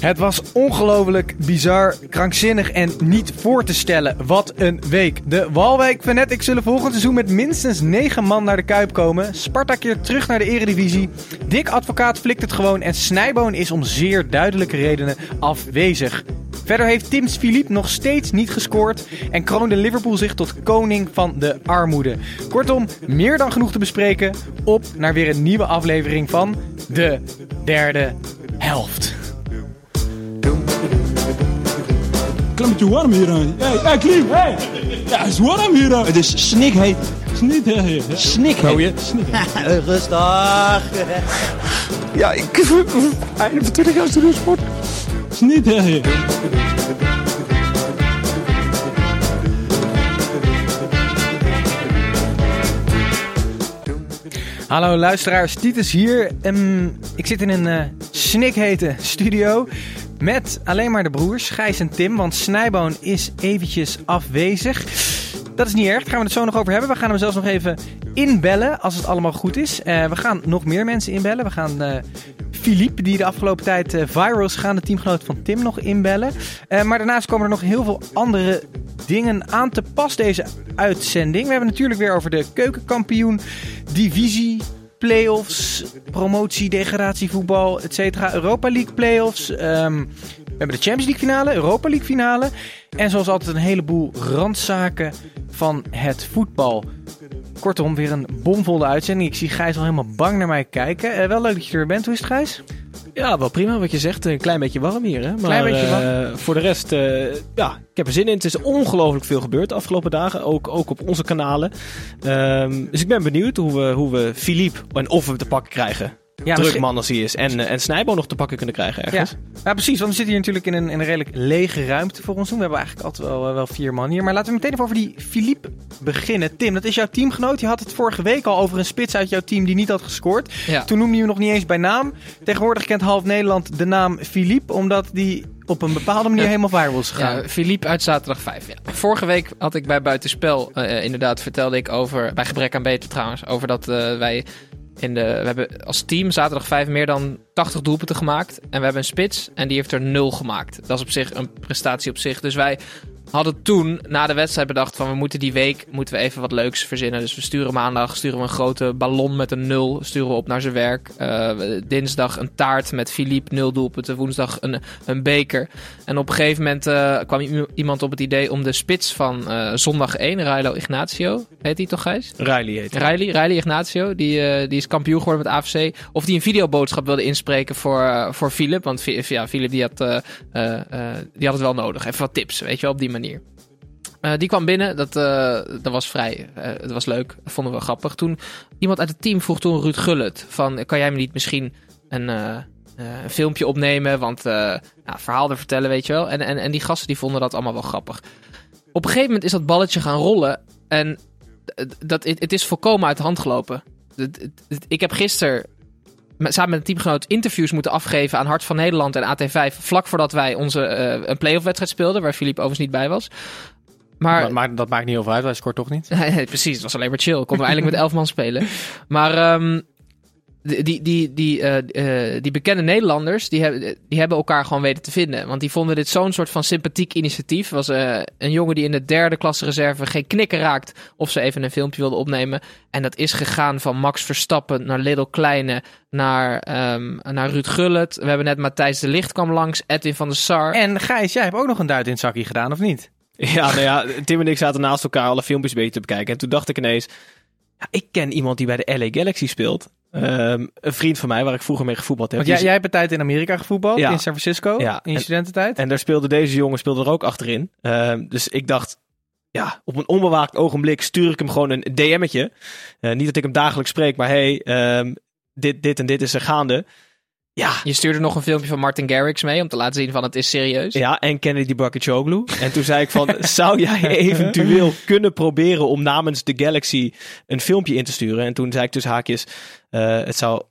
Het was ongelooflijk bizar, krankzinnig en niet voor te stellen. Wat een week. De Walwijk Fanatics zullen volgend seizoen met minstens 9 man naar de Kuip komen. Sparta keert terug naar de eredivisie. Dick Advocaat flikt het gewoon en Snijboon is om zeer duidelijke redenen afwezig. Verder heeft Tim Philippe nog steeds niet gescoord en kroonde Liverpool zich tot koning van de armoede. Kortom, meer dan genoeg te bespreken. Op naar weer een nieuwe aflevering van de derde helft. Klimmetje warm hier aan. Hey, hey, Klim, hey! Ja, het is warm hier aan. Het is snikheet. Hè, hè. Snikheet. Rustig. Ja, ik... 21 jaar studiosport. Sniet, hè, hè. Hallo luisteraars, Titus hier. Ehm, ik zit in een eh snikhete studio met alleen maar de broers, Gijs en Tim, want Snijboon is eventjes afwezig. Dat is niet erg, daar gaan we het zo nog over hebben. We gaan hem zelfs nog even inbellen als het allemaal goed is. Eh, we gaan nog meer mensen inbellen. We gaan eh Philippe, die de afgelopen tijd eh, viral is de teamgenoot van Tim, nog inbellen. Maar daarnaast komen er nog heel veel andere dingen aan te pas deze uitzending. We hebben natuurlijk weer over de keukenkampioen, divisie, playoffs, promotie, degradatie, voetbal, et cetera. Europa League playoffs. Ehm, we hebben de Champions League finale, Europa League finale. En zoals altijd een heleboel randzaken van het voetbal. Kortom, weer een bomvolle uitzending. Ik zie Gijs al helemaal bang naar mij kijken. Eh, wel leuk dat je er bent. Hoe is het, Gijs? Ja, wel prima wat je zegt. Een klein beetje warm hier. Hè? Maar Klein beetje warm. eh, voor de rest, eh, ja, ik heb er zin in. Het is ongelooflijk veel gebeurd de afgelopen dagen. Ook, ook op onze kanalen. Ehm, dus ik ben benieuwd hoe we, hoe we Philippe en of we hem te pakken krijgen. Ja, Druk man als hij is. En, eh, en Snijbo nog te pakken kunnen krijgen ergens. ja, precies. Want we zitten hier natuurlijk in een, in een redelijk lege ruimte voor ons doen. We hebben eigenlijk altijd wel, eh, wel vier man hier. Maar laten we meteen even over die Philippe beginnen. Tim, dat is jouw teamgenoot. Je had het vorige week al over een spits uit jouw team die niet had gescoord. Ja. Toen noemde je hem nog niet eens bij naam. Tegenwoordig kent half Nederland de naam Philippe, omdat die op een bepaalde manier helemaal viral is gegaan. Ja, Philippe uit zaterdag 5. Ja. Vorige week had ik bij Buitenspel, eh, inderdaad, vertelde ik over, bij gebrek aan beter trouwens, over dat wij we hebben als team zaterdag 5 meer dan 80 doelpunten gemaakt. En we hebben een spits en die heeft er 0 gemaakt. Dat is op zich een prestatie op zich. Dus wij hadden toen na de wedstrijd bedacht van we moeten die week moeten we even wat leuks verzinnen. Dus we sturen maandag sturen we een grote ballon met een nul sturen we op naar zijn werk. Eh, dinsdag een taart met Philippe nul doelpunten. Woensdag een, een beker. En op een gegeven moment eh, kwam iemand op het idee om de spits van eh, zondag 1, Rilo Ignacio, heet die toch Gijs? Riley heet hij. Riley, Riley Ignacio, die, die is kampioen geworden met AFC. Of die een videoboodschap wilde inspreken voor, voor Philip. Want ja, Philip die had, die had het wel nodig. Even wat tips, weet je wel, op die manier. Eh, die kwam binnen, dat, eh, dat was vrij, dat was leuk, dat vonden we grappig. Toen iemand uit het team vroeg toen Ruud Gullit van, kan jij me niet misschien een, een filmpje opnemen, want nou, verhaal er vertellen, weet je wel. En, en, en die gasten die vonden dat allemaal wel grappig. Op een gegeven moment is dat balletje gaan rollen en dat, het, het is volkomen uit de hand gelopen. Ik heb gisteren samen met een teamgenoot interviews moeten afgeven aan Hart van Nederland en AT5. Vlak voordat wij onze eh, een playoff wedstrijd speelden, waar Philippe overigens niet bij was. Maar, Maar, maar dat maakt niet heel veel uit, hij scoort toch niet? Precies, het was alleen maar chill. Konden we eindelijk met elf man spelen. Maar ehm, die, die, die, eh, eh, die bekende Nederlanders, die, hebben die hebben elkaar gewoon weten te vinden. Want die vonden dit zo'n soort van sympathiek initiatief. was eh, een jongen die in de derde klasse reserve geen knikker raakt of ze even een filmpje wilde opnemen. En dat is gegaan van Max Verstappen naar Little Kleine naar, ehm, naar Ruud Gullit. We hebben net Matthijs de Licht kwam langs, Edwin van der Sar. En Gijs, jij hebt ook nog een duit in het zakje gedaan, of niet? Ja, nou ja, Tim en ik zaten naast elkaar alle filmpjes een beetje te bekijken. En toen dacht ik ineens, ja, ik ken iemand die bij de LA Galaxy speelt. Ehm, een vriend van mij, waar ik vroeger mee gevoetbald heb. Want jij, jij hebt een tijd in Amerika gevoetbald, Ja. in San Francisco, Ja, in je studententijd. En daar speelde deze jongen speelde er ook achterin. Ehm, dus ik dacht, ja, op een onbewaakt ogenblik stuur ik hem gewoon een DM'tje. Eh, niet dat ik hem dagelijks spreek, maar hey, ehm, dit, dit en dit is er gaande. Ja, Je stuurde nog een filmpje van Martin Garrix mee om te laten zien van het is serieus. ja, en Kennedy Bakachoglu. En toen zei ik van, zou jij eventueel kunnen proberen om namens de Galaxy een filmpje in te sturen? En toen zei ik tussen haakjes, eh, het zou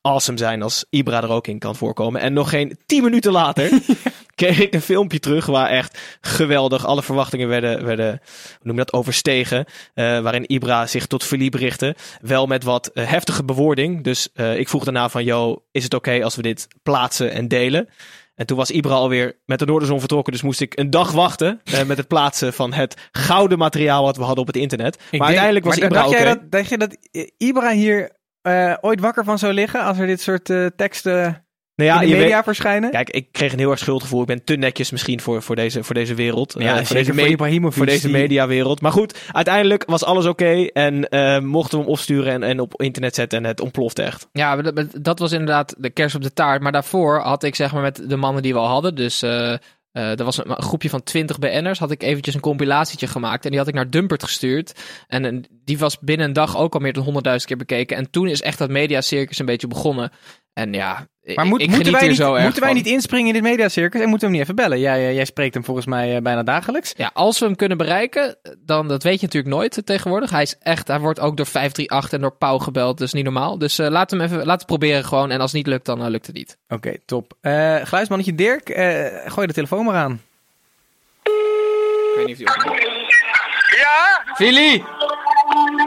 awesome zijn als Ibra er ook in kan voorkomen. En nog geen tien minuten later kreeg ik een filmpje terug waar echt geweldig alle verwachtingen werden, werden hoe noem je dat, overstegen. Eh, waarin Ibra zich tot Philippe richtte. Wel met wat eh, heftige bewoording. Dus eh, ik vroeg daarna van, yo, is het oké als we dit plaatsen en delen? En toen was Ibra alweer met de Noorderzon vertrokken. Dus moest ik een dag wachten eh, met het plaatsen van het gouden materiaal wat we hadden op het internet. Ik maar denk- uiteindelijk was maar Ibra dacht oké. jij dat, dacht je dat Ibra hier ooit wakker van zou liggen als er dit soort teksten Nou ja, in de media weet- verschijnen? Kijk, ik kreeg een heel erg schuldgevoel. Ik ben te netjes misschien voor, voor, deze, voor deze wereld. Ja, Eh, voor deze, voor voor deze mediawereld. Maar goed, uiteindelijk was alles oké. en eh, mochten we hem opsturen en, en op internet zetten. En het ontplofte echt. Ja, dat, dat was inderdaad de kers op de taart. Maar daarvoor had ik zeg maar met de mannen die we al hadden. Dus eh er was een, een groepje van 20 BN'ers. Had ik eventjes een compilatietje gemaakt. En die had ik naar Dumpert gestuurd. En, en die was binnen een dag ook al meer dan 100.000 keer bekeken. En toen is echt dat mediacircus een beetje begonnen. En ja, Maar ik, moet- ik moeten, wij niet, zo erg moeten wij niet inspringen in dit mediacircus en moeten we hem niet even bellen? Jij, eh, jij spreekt hem volgens mij eh, bijna dagelijks. Ja, als we hem kunnen bereiken, dan dat weet je natuurlijk nooit eh, tegenwoordig. Hij is echt, hij wordt ook door 538 en door Pauw gebeld, dus niet normaal. Dus eh laat hem even, laten we proberen gewoon. En als het niet lukt, dan lukt het niet. Oké, top. Eh geluidsmannetje Dirk, eh, gooi de telefoon maar aan. Ik weet niet of hij Ja? Fili!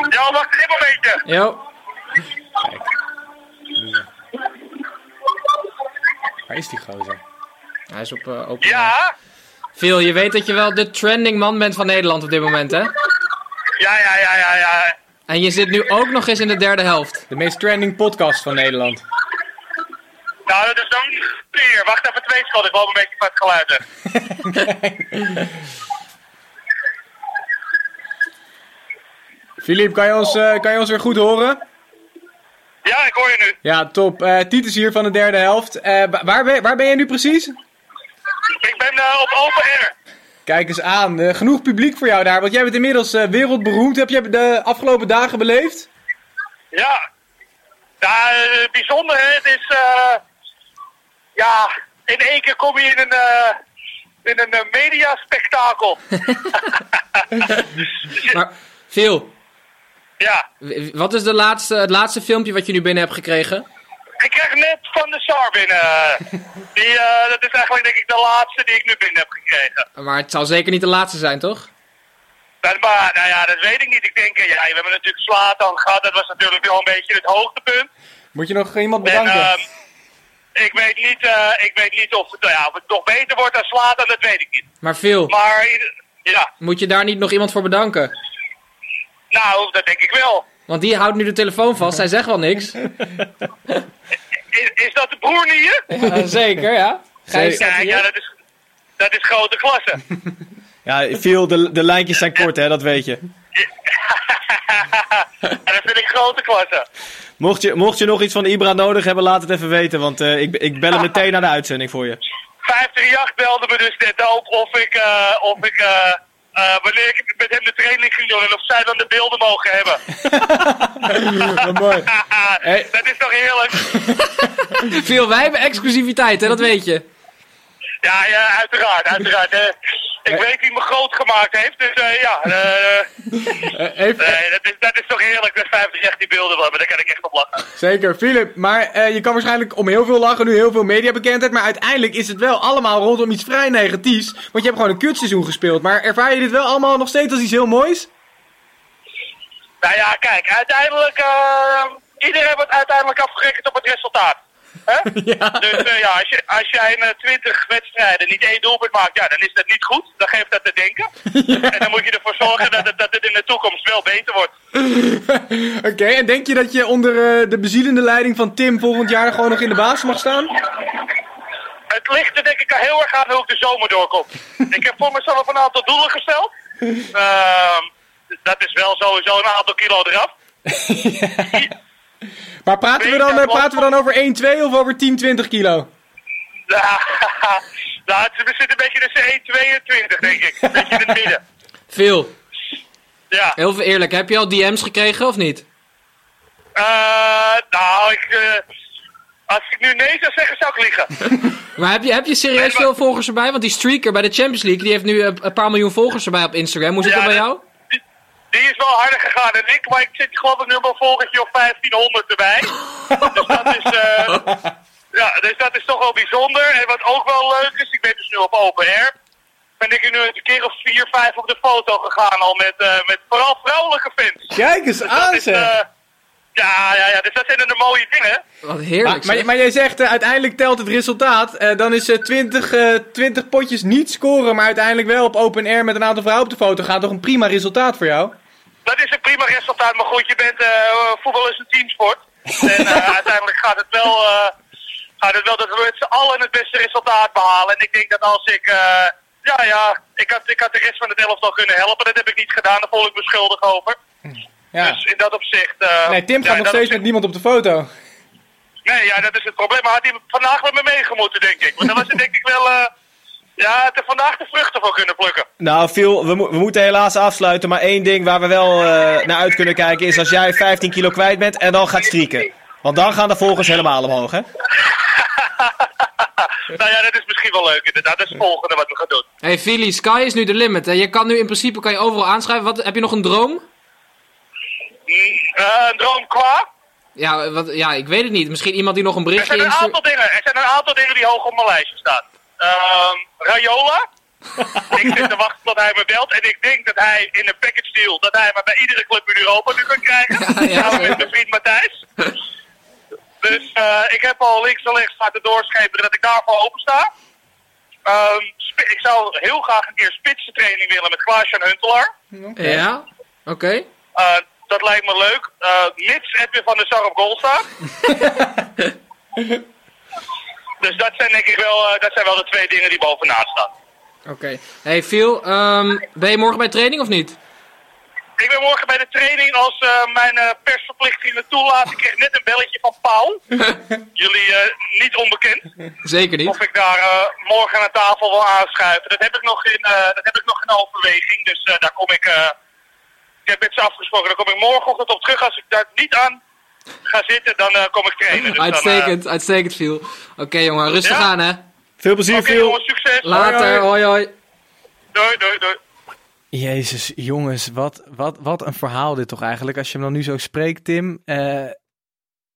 Ja, wacht even een beetje. Yo. Waar is die gozer? Hij is op uh, open. Ja? Phil, je weet dat je wel de trending man bent van Nederland op dit moment, hè? Ja, ja, ja, ja, ja. En je zit nu ook nog eens in de derde helft. De meest trending podcast van Nederland. Nou, dat is dan vier. Wacht even twee seconden. Ik wil een beetje van het geluid. Filip, kan, je ons, eh, kan je ons weer goed horen? Ja, ik hoor je nu. Ja, top. Eh Titus hier van de derde helft. Eh, wa- waar, ben, waar ben je nu precies? Ik ben eh, op open air. Kijk eens aan. Genoeg publiek voor jou daar, want jij bent inmiddels wereldberoemd. Heb je de afgelopen dagen beleefd? Ja. Ja, bijzonder hè. Het is, ja, in één keer kom je in een, in een mediaspectakel. Maar Phil, ja. wat is de laatste, het laatste filmpje wat je nu binnen hebt gekregen? Ik krijg net van de SAR binnen. Die, eh, dat is eigenlijk denk ik de laatste die ik nu binnen heb gekregen. Maar het zal zeker niet de laatste zijn, toch? Maar, maar, nou ja, dat weet ik niet. Ik denk, eh, ja, we hebben natuurlijk Slatan gehad. Dat was natuurlijk wel een beetje het hoogtepunt. Moet je nog iemand En bedanken? ehm, ik, weet niet, eh, ik weet niet of het, nou ja, of het nog beter wordt dan Slatan, dat weet ik niet. Maar Phil, Maar ja, moet je daar niet nog iemand voor bedanken? Nou, dat denk ik wel. Want die houdt nu de telefoon vast, hij zegt wel niks. Is, is dat de broer niet hier? Ja, zeker, ja. Gijs staat Ja, hier. ja, dat is, dat is grote klasse. Ja, veel, de, de lijntjes zijn kort, hè, dat weet je. en dat vind ik grote klasse. Mocht je, mocht je nog iets van Ibra nodig hebben, laat het even weten. Want eh, ik, ik bel hem meteen naar de uitzending voor je. 538 belde me dus net op of ik, eh, of ik eh, eh, wanneer ik met hem de training ging doen en of zij dan de beelden mogen hebben. Mooi. Dat is toch heerlijk? Phil, wij hebben exclusiviteit, hè, dat weet je. Ja, ja, uiteraard, uiteraard. eh. ik weet wie me groot gemaakt heeft, dus eh, ja. eh, Eh, even, nee, dat, is, dat is toch heerlijk dat 538 die beelden hebben, daar kan ik echt op lachen. Zeker, Filip. Maar eh, je kan waarschijnlijk om heel veel lachen, nu heel veel mediabekendheid. Maar uiteindelijk is het wel allemaal rondom iets vrij negatiefs. Want je hebt gewoon een kutseizoen gespeeld. Maar ervaar je dit wel allemaal nog steeds als iets heel moois? Nou ja, kijk, uiteindelijk, eh, iedereen wordt uiteindelijk afgerekend op het resultaat. Hè? Dus eh, ja, als, je, als jij in eh, 20 wedstrijden niet één doelpunt maakt, ja, dan is dat niet goed. Dan geeft dat te denken. En dan moet je ervoor zorgen dat het, dat het in de toekomst wel beter wordt. Oké, en denk je dat je onder eh, de bezielende leiding van Tim volgend jaar gewoon nog in de basis mag staan? Het ligt er denk ik al heel erg aan hoe ik de zomer doorkom. ik heb voor mezelf een aantal doelen gesteld. Ehm, dat is wel sowieso een aantal kilo eraf. Maar praten we dan, praten we dan over 1-2 of over 10-20 kilo? nou, het- we zitten een beetje tussen 1,22 denk ik. Een beetje in het midden. Phil, Ja. heel veel eerlijk, heb je al DM's gekregen of niet? Eh, nou, ik, eh, als ik nu nee zou zeggen, zou ik liegen. Maar heb je, heb je serieus Nee, maar- veel volgers erbij? Want die streaker bij de Champions League, die heeft nu een, paar miljoen volgers erbij op Instagram. Hoe zit Ja, dat bij dat- jou? Die, is wel harder gegaan dan ik, maar ik zit geloof ik nu op een volgertje of 1500 erbij. dus dat is... eh, ja, dus dat is toch wel bijzonder. En wat ook wel leuk is, ik ben dus nu op open air. Ben ik er nu een keer of vier, vijf op de foto gegaan al met, eh, met vooral vrouwelijke fans. Kijk eens Dus aan, is, eh, ja, ja, ja, dus dat zijn de mooie dingen. Wat heerlijk. Maar, maar, zeg. maar jij zegt uiteindelijk telt het resultaat. Eh, dan is eh 20, eh 20 potjes niet scoren, maar uiteindelijk wel op open air met een aantal vrouwen op de foto gaan. Toch een prima resultaat voor jou? Dat is een prima resultaat, maar goed, je bent, eh, voetbal is een teamsport. En eh, uiteindelijk gaat het wel, eh, gaat het wel dat we met z'n allen het beste resultaat behalen. En ik denk dat als ik, ja ja, ik had, ik had de rest van het elftal kunnen helpen. Dat heb ik niet gedaan, daar voel ik me schuldig over. Ja. Dus in dat opzicht... Nee, Tim gaat nog steeds met niemand op de foto. Nee, ja, dat is het probleem. Maar had hij vandaag met me meegemoeten, denk ik. Want dan was het denk ik wel... ja, er vandaag de vruchten van kunnen plukken. Nou, Phil, we, mo- we moeten helaas afsluiten. Maar één ding waar we wel eh, naar uit kunnen kijken is als jij 15 kilo kwijt bent en dan gaat strieken. Want dan gaan de volgers helemaal omhoog, hè? nou ja, dat is misschien wel leuk inderdaad. Dat is het volgende wat we gaan doen. Hey Philly, sky is nu de limit. Hè? Je kan nu in principe kan je overal aanschrijven. Wat, heb je nog een droom? Mm, eh, een droom qua? Ja, wat, ja, ik weet het niet. Misschien iemand die nog een Er berichtje zijn een aantal dingen, er zijn een aantal dingen die hoog op mijn lijstje staan. Ehm Rayola. ik zit te wachten tot hij me belt. En ik denk dat hij in een package deal, dat hij me bij iedere club in Europa nu kan krijgen. Ja, ja, Samen zeker. met mijn vriend Matthijs. dus eh, ik heb al links en rechts laten doorschepen dat ik daarvoor open sta. Ehm, ik zou heel graag een keer spitsentraining willen met Klaas-Jan Huntelaar. Ja, oké. Eh, dat lijkt me leuk. Eh mits Edwin van der Sar op goal staat. dus dat zijn denk ik wel, eh, dat zijn wel de twee dingen die bovenaan staan. Oké. Hey Phil, ehm, ben je morgen bij training of niet? Ik ben morgen bij de training als eh, mijn eh, persverplichtingen toelaat. Ik kreeg net een belletje van Paul. Jullie niet onbekend. Zeker niet. Of ik daar morgen aan tafel wil aanschuiven. Dat heb ik nog in, dat heb ik nog in overweging. Dus daar kom ik... ik heb met ze afgesproken. Daar kom ik morgenochtend op terug. Als ik daar niet aan ga zitten, dan eh, kom ik trainen. Dus dan, eh, Uitstekend, uitstekend Phil. Oké jongen, rustig Ja? aan hè. Veel plezier, jongens, succes. Later, hoi hoi. Doei, doei, doei. Jezus, jongens, wat, wat, wat een verhaal dit toch eigenlijk. Als je hem dan nu zo spreekt, Tim. eh,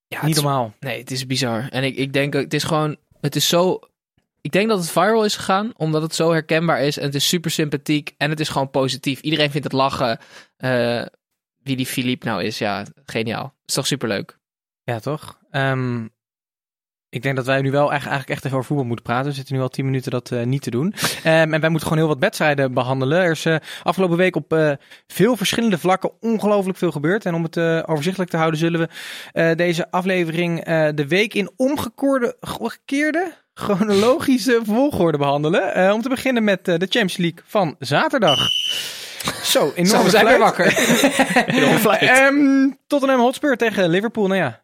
Ja, niet normaal. Nee, het is bizar. En ik, ik denk, ook- het is gewoon, het is zo... Ik denk dat het viral is gegaan, omdat het zo herkenbaar is. En het is super sympathiek en het is gewoon positief. Iedereen vindt het lachen. Eh, wie die Philippe nou is, ja, geniaal. Is toch superleuk. Ja, toch? Ehm, ik denk dat wij nu wel eigenlijk echt even over voetbal moeten praten. We zitten nu al tien minuten dat eh, niet te doen. Ehm, en wij moeten gewoon heel wat wedstrijden behandelen. Er is eh, afgelopen week op eh, veel verschillende vlakken ongelooflijk veel gebeurd. En om het overzichtelijk te houden zullen we deze aflevering de week in omgekeerde, gekeerde, chronologische volgorde behandelen. Eh, om te beginnen met de Champions League van zaterdag. Zo, enorm we zijn weer wakker. Ehm Tottenham Hotspur tegen Liverpool, nou ja,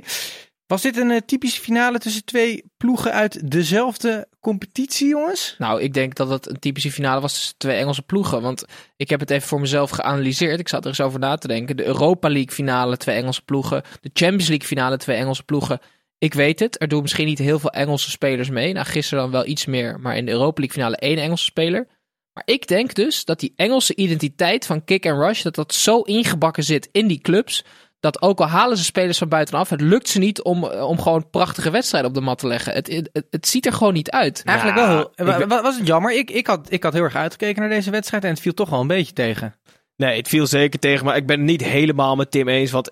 0-2. Was dit een eh, typische finale tussen twee ploegen uit dezelfde competitie, jongens? Nou, ik denk dat het een typische finale was tussen twee Engelse ploegen. Want ik heb het even voor mezelf geanalyseerd. Ik zat er eens over na te denken. De Europa League finale, twee Engelse ploegen. De Champions League finale, twee Engelse ploegen. Ik weet het, er doen misschien niet heel veel Engelse spelers mee. Nou, gisteren dan wel iets meer, maar in de Europa League finale één Engelse speler. Maar ik denk dus dat die Engelse identiteit van kick and rush, dat dat zo ingebakken zit in die clubs, dat ook al halen ze spelers van buitenaf, het lukt ze niet om, eh, om gewoon prachtige wedstrijden op de mat te leggen. Het, het, het ziet er gewoon niet uit. Eigenlijk Nou, wel. ben- was het jammer? Ik, ik, had, ik had heel erg uitgekeken naar deze wedstrijd en het viel toch wel een beetje tegen. Nee, het viel zeker tegen, maar ik ben het niet helemaal met Tim eens. Want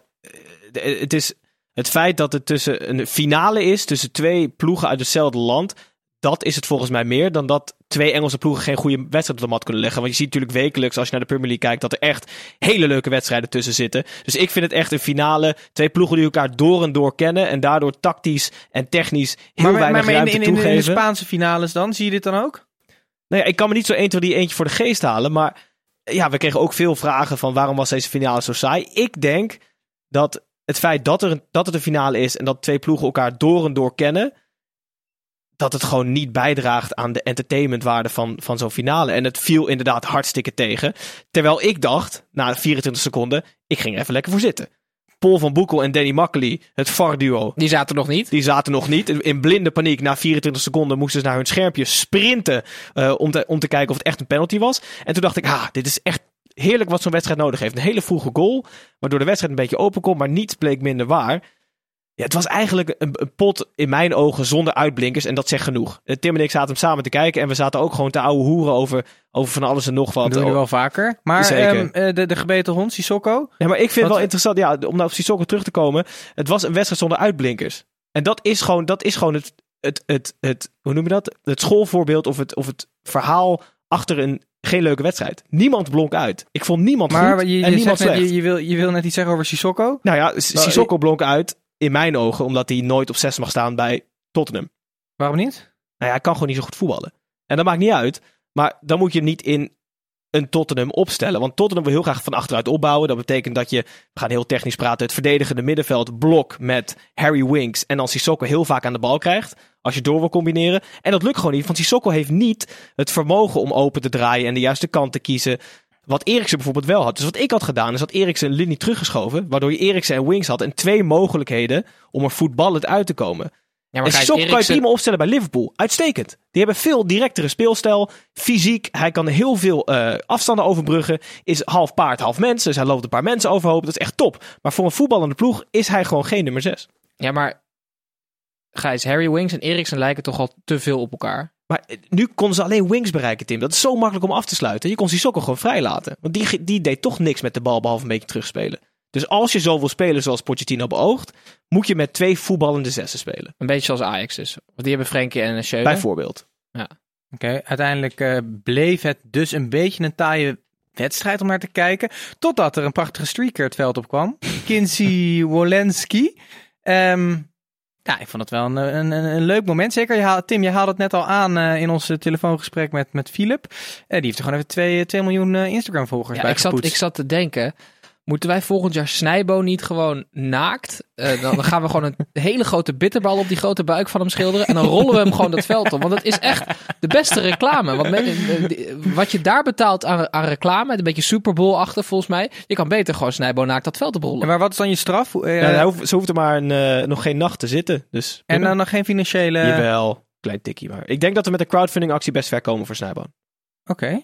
eh, het is het feit dat het tussen een finale is tussen twee ploegen uit hetzelfde land. Dat is het volgens mij meer dan dat twee Engelse ploegen geen goede wedstrijd op de mat kunnen leggen. Want je ziet natuurlijk wekelijks, als je naar de Premier League kijkt, dat er echt hele leuke wedstrijden tussen zitten. Dus ik vind het echt een finale. Twee ploegen die elkaar door en door kennen. En daardoor tactisch en technisch heel maar weinig maar in, ruimte in, in, in de toegeven. Spaanse finales dan, zie je dit dan ook? Nou ja, ik kan me niet zo 1, 2, 3 eentje voor de geest halen. Maar ja, we kregen ook veel vragen van waarom was deze finale zo saai. Ik denk dat het feit dat, er dat het een finale is en dat twee ploegen elkaar door en door kennen. Dat het gewoon niet bijdraagt aan de entertainmentwaarde van, van zo'n finale. En het viel inderdaad hartstikke tegen. Terwijl ik dacht, na 24 seconden, ik ging er even lekker voor zitten. Paul van Boekel en Danny Makkely, het VAR-duo, Die zaten nog niet. die zaten nog niet. In blinde paniek, na 24 seconden, moesten ze naar hun schermpje sprinten eh, om, te, om te kijken of het echt een penalty was. En toen dacht ik, ah, dit is echt heerlijk wat zo'n wedstrijd nodig heeft. Een hele vroege goal, waardoor de wedstrijd een beetje open komt, maar niets bleek minder waar. Ja, het was eigenlijk een, een pot in mijn ogen zonder uitblinkers en dat zegt genoeg. Eh, Tim en ik zaten hem samen te kijken en we zaten ook gewoon te ouwe hoeren over, over van alles en nog wat. Dat doen we wel vaker. Maar ehm, eh, de, de gebeten hond, Sissoko. Ja, maar ik vind het Wat- wel interessant, ja, om nou op Sissoko terug te komen. Het was een wedstrijd zonder uitblinkers. En dat is gewoon, dat is gewoon het, het, het, het, hoe noem je dat? Het schoolvoorbeeld of het, of het verhaal achter een geen leuke wedstrijd. Niemand blonk uit. Ik vond niemand Maar goed je, je, en niemand zegt net, slecht. je, je, wil, je wil net iets zeggen over Sissoko. Nou ja, Wel, Sissoko blonk uit in mijn ogen, omdat hij nooit op 6 mag staan bij Tottenham. Waarom niet? Nou ja, hij kan gewoon niet zo goed voetballen. En dat maakt niet uit. Maar dan moet je hem niet in een Tottenham opstellen. Want Tottenham wil heel graag van achteruit opbouwen. Dat betekent dat je, we gaan heel technisch praten, het verdedigende middenveld blok met Harry Winks en dan Sissoko heel vaak aan de bal krijgt. Als je door wil combineren. En dat lukt gewoon niet, want Sissoko heeft niet het vermogen om open te draaien en de juiste kant te kiezen. Wat Eriksen bijvoorbeeld wel had. Dus wat ik had gedaan, is dat Eriksen een linie teruggeschoven. Waardoor je Eriksen en Winks had en twee mogelijkheden om er voetballend uit te komen. Ja, En Gijs, Sissoko kan je Eriksen- prima opstellen bij Liverpool. Uitstekend. Die hebben veel directere speelstijl. Fysiek. Hij kan heel veel eh, afstanden overbruggen. Is half paard, half mens. Dus hij loopt een paar mensen overhoop. Dat is echt top. Maar voor een voetballende ploeg is hij gewoon geen nummer 6. Ja, maar Gijs, Harry Winks en Eriksen lijken toch al te veel op elkaar. Maar eh, nu konden ze alleen Wings bereiken, Tim. Dat is zo makkelijk om af te sluiten. Je kon Sissoko gewoon vrijlaten. Want die, die deed toch niks met de bal, behalve een beetje terugspelen. Dus als je zo wil spelen zoals Pochettino beoogt, moet je met twee voetballende zessen spelen. Een beetje zoals Ajax dus. Want die hebben Frenkie en Schöne. Bijvoorbeeld. Oké, uiteindelijk eh, bleef het dus een beetje een taaie wedstrijd om naar te kijken. Totdat er een prachtige streaker het veld op kwam. Kinsey Wolenski. Ehm, ja, ik vond het wel een, een, een, leuk moment. Zeker, je haal- Tim, je haalde het net al aan eh, in ons eh, telefoongesprek met, met Philip. Eh, die heeft er gewoon even 2, 2 miljoen Instagram-volgers Ja, bij ik, zat, ik zat te denken, moeten wij volgend jaar Snijbo niet gewoon naakt? Eh, dan, dan gaan we gewoon een hele grote bitterbal op die grote buik van hem schilderen. En dan rollen we hem gewoon dat veld op. Want het is echt de beste reclame. Want men- eh, die- wat je daar betaalt aan, aan reclame, een beetje Super Bowl-achtig volgens mij. Je kan beter gewoon Snijbo naakt dat veld op rollen. Maar wat is dan je straf? Eh, Ja, hij hoeft- ze hoeft er maar een, eh, nog geen nacht te zitten. Dus en dan nog geen financiële... Jawel, klein tikkie maar. Ik denk dat we met de crowdfunding actie best ver komen voor Snijboon. Oké.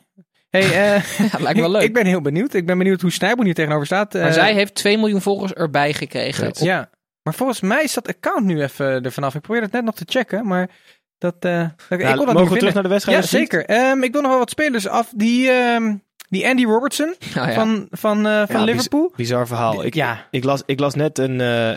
Hey, eh, Ja, lijkt me wel leuk. ik ben heel benieuwd. Ik ben benieuwd hoe Snijboon hier tegenover staat. maar Eh, zij heeft 2 miljoen volgers erbij gekregen. Op- Ja, maar volgens mij is dat account nu even er vanaf. Ik probeer het net nog te checken, maar dat, eh, ik kon dat mogen we terug naar de wedstrijd? Ja, zeker. Ehm, ik wil nog wel wat spelers af. Die, ehm, die Andy Robertson Nou ja. van, van, eh, van Ja, Liverpool. Bizar verhaal. Ik, ja, ik, las, ik las net een, eh,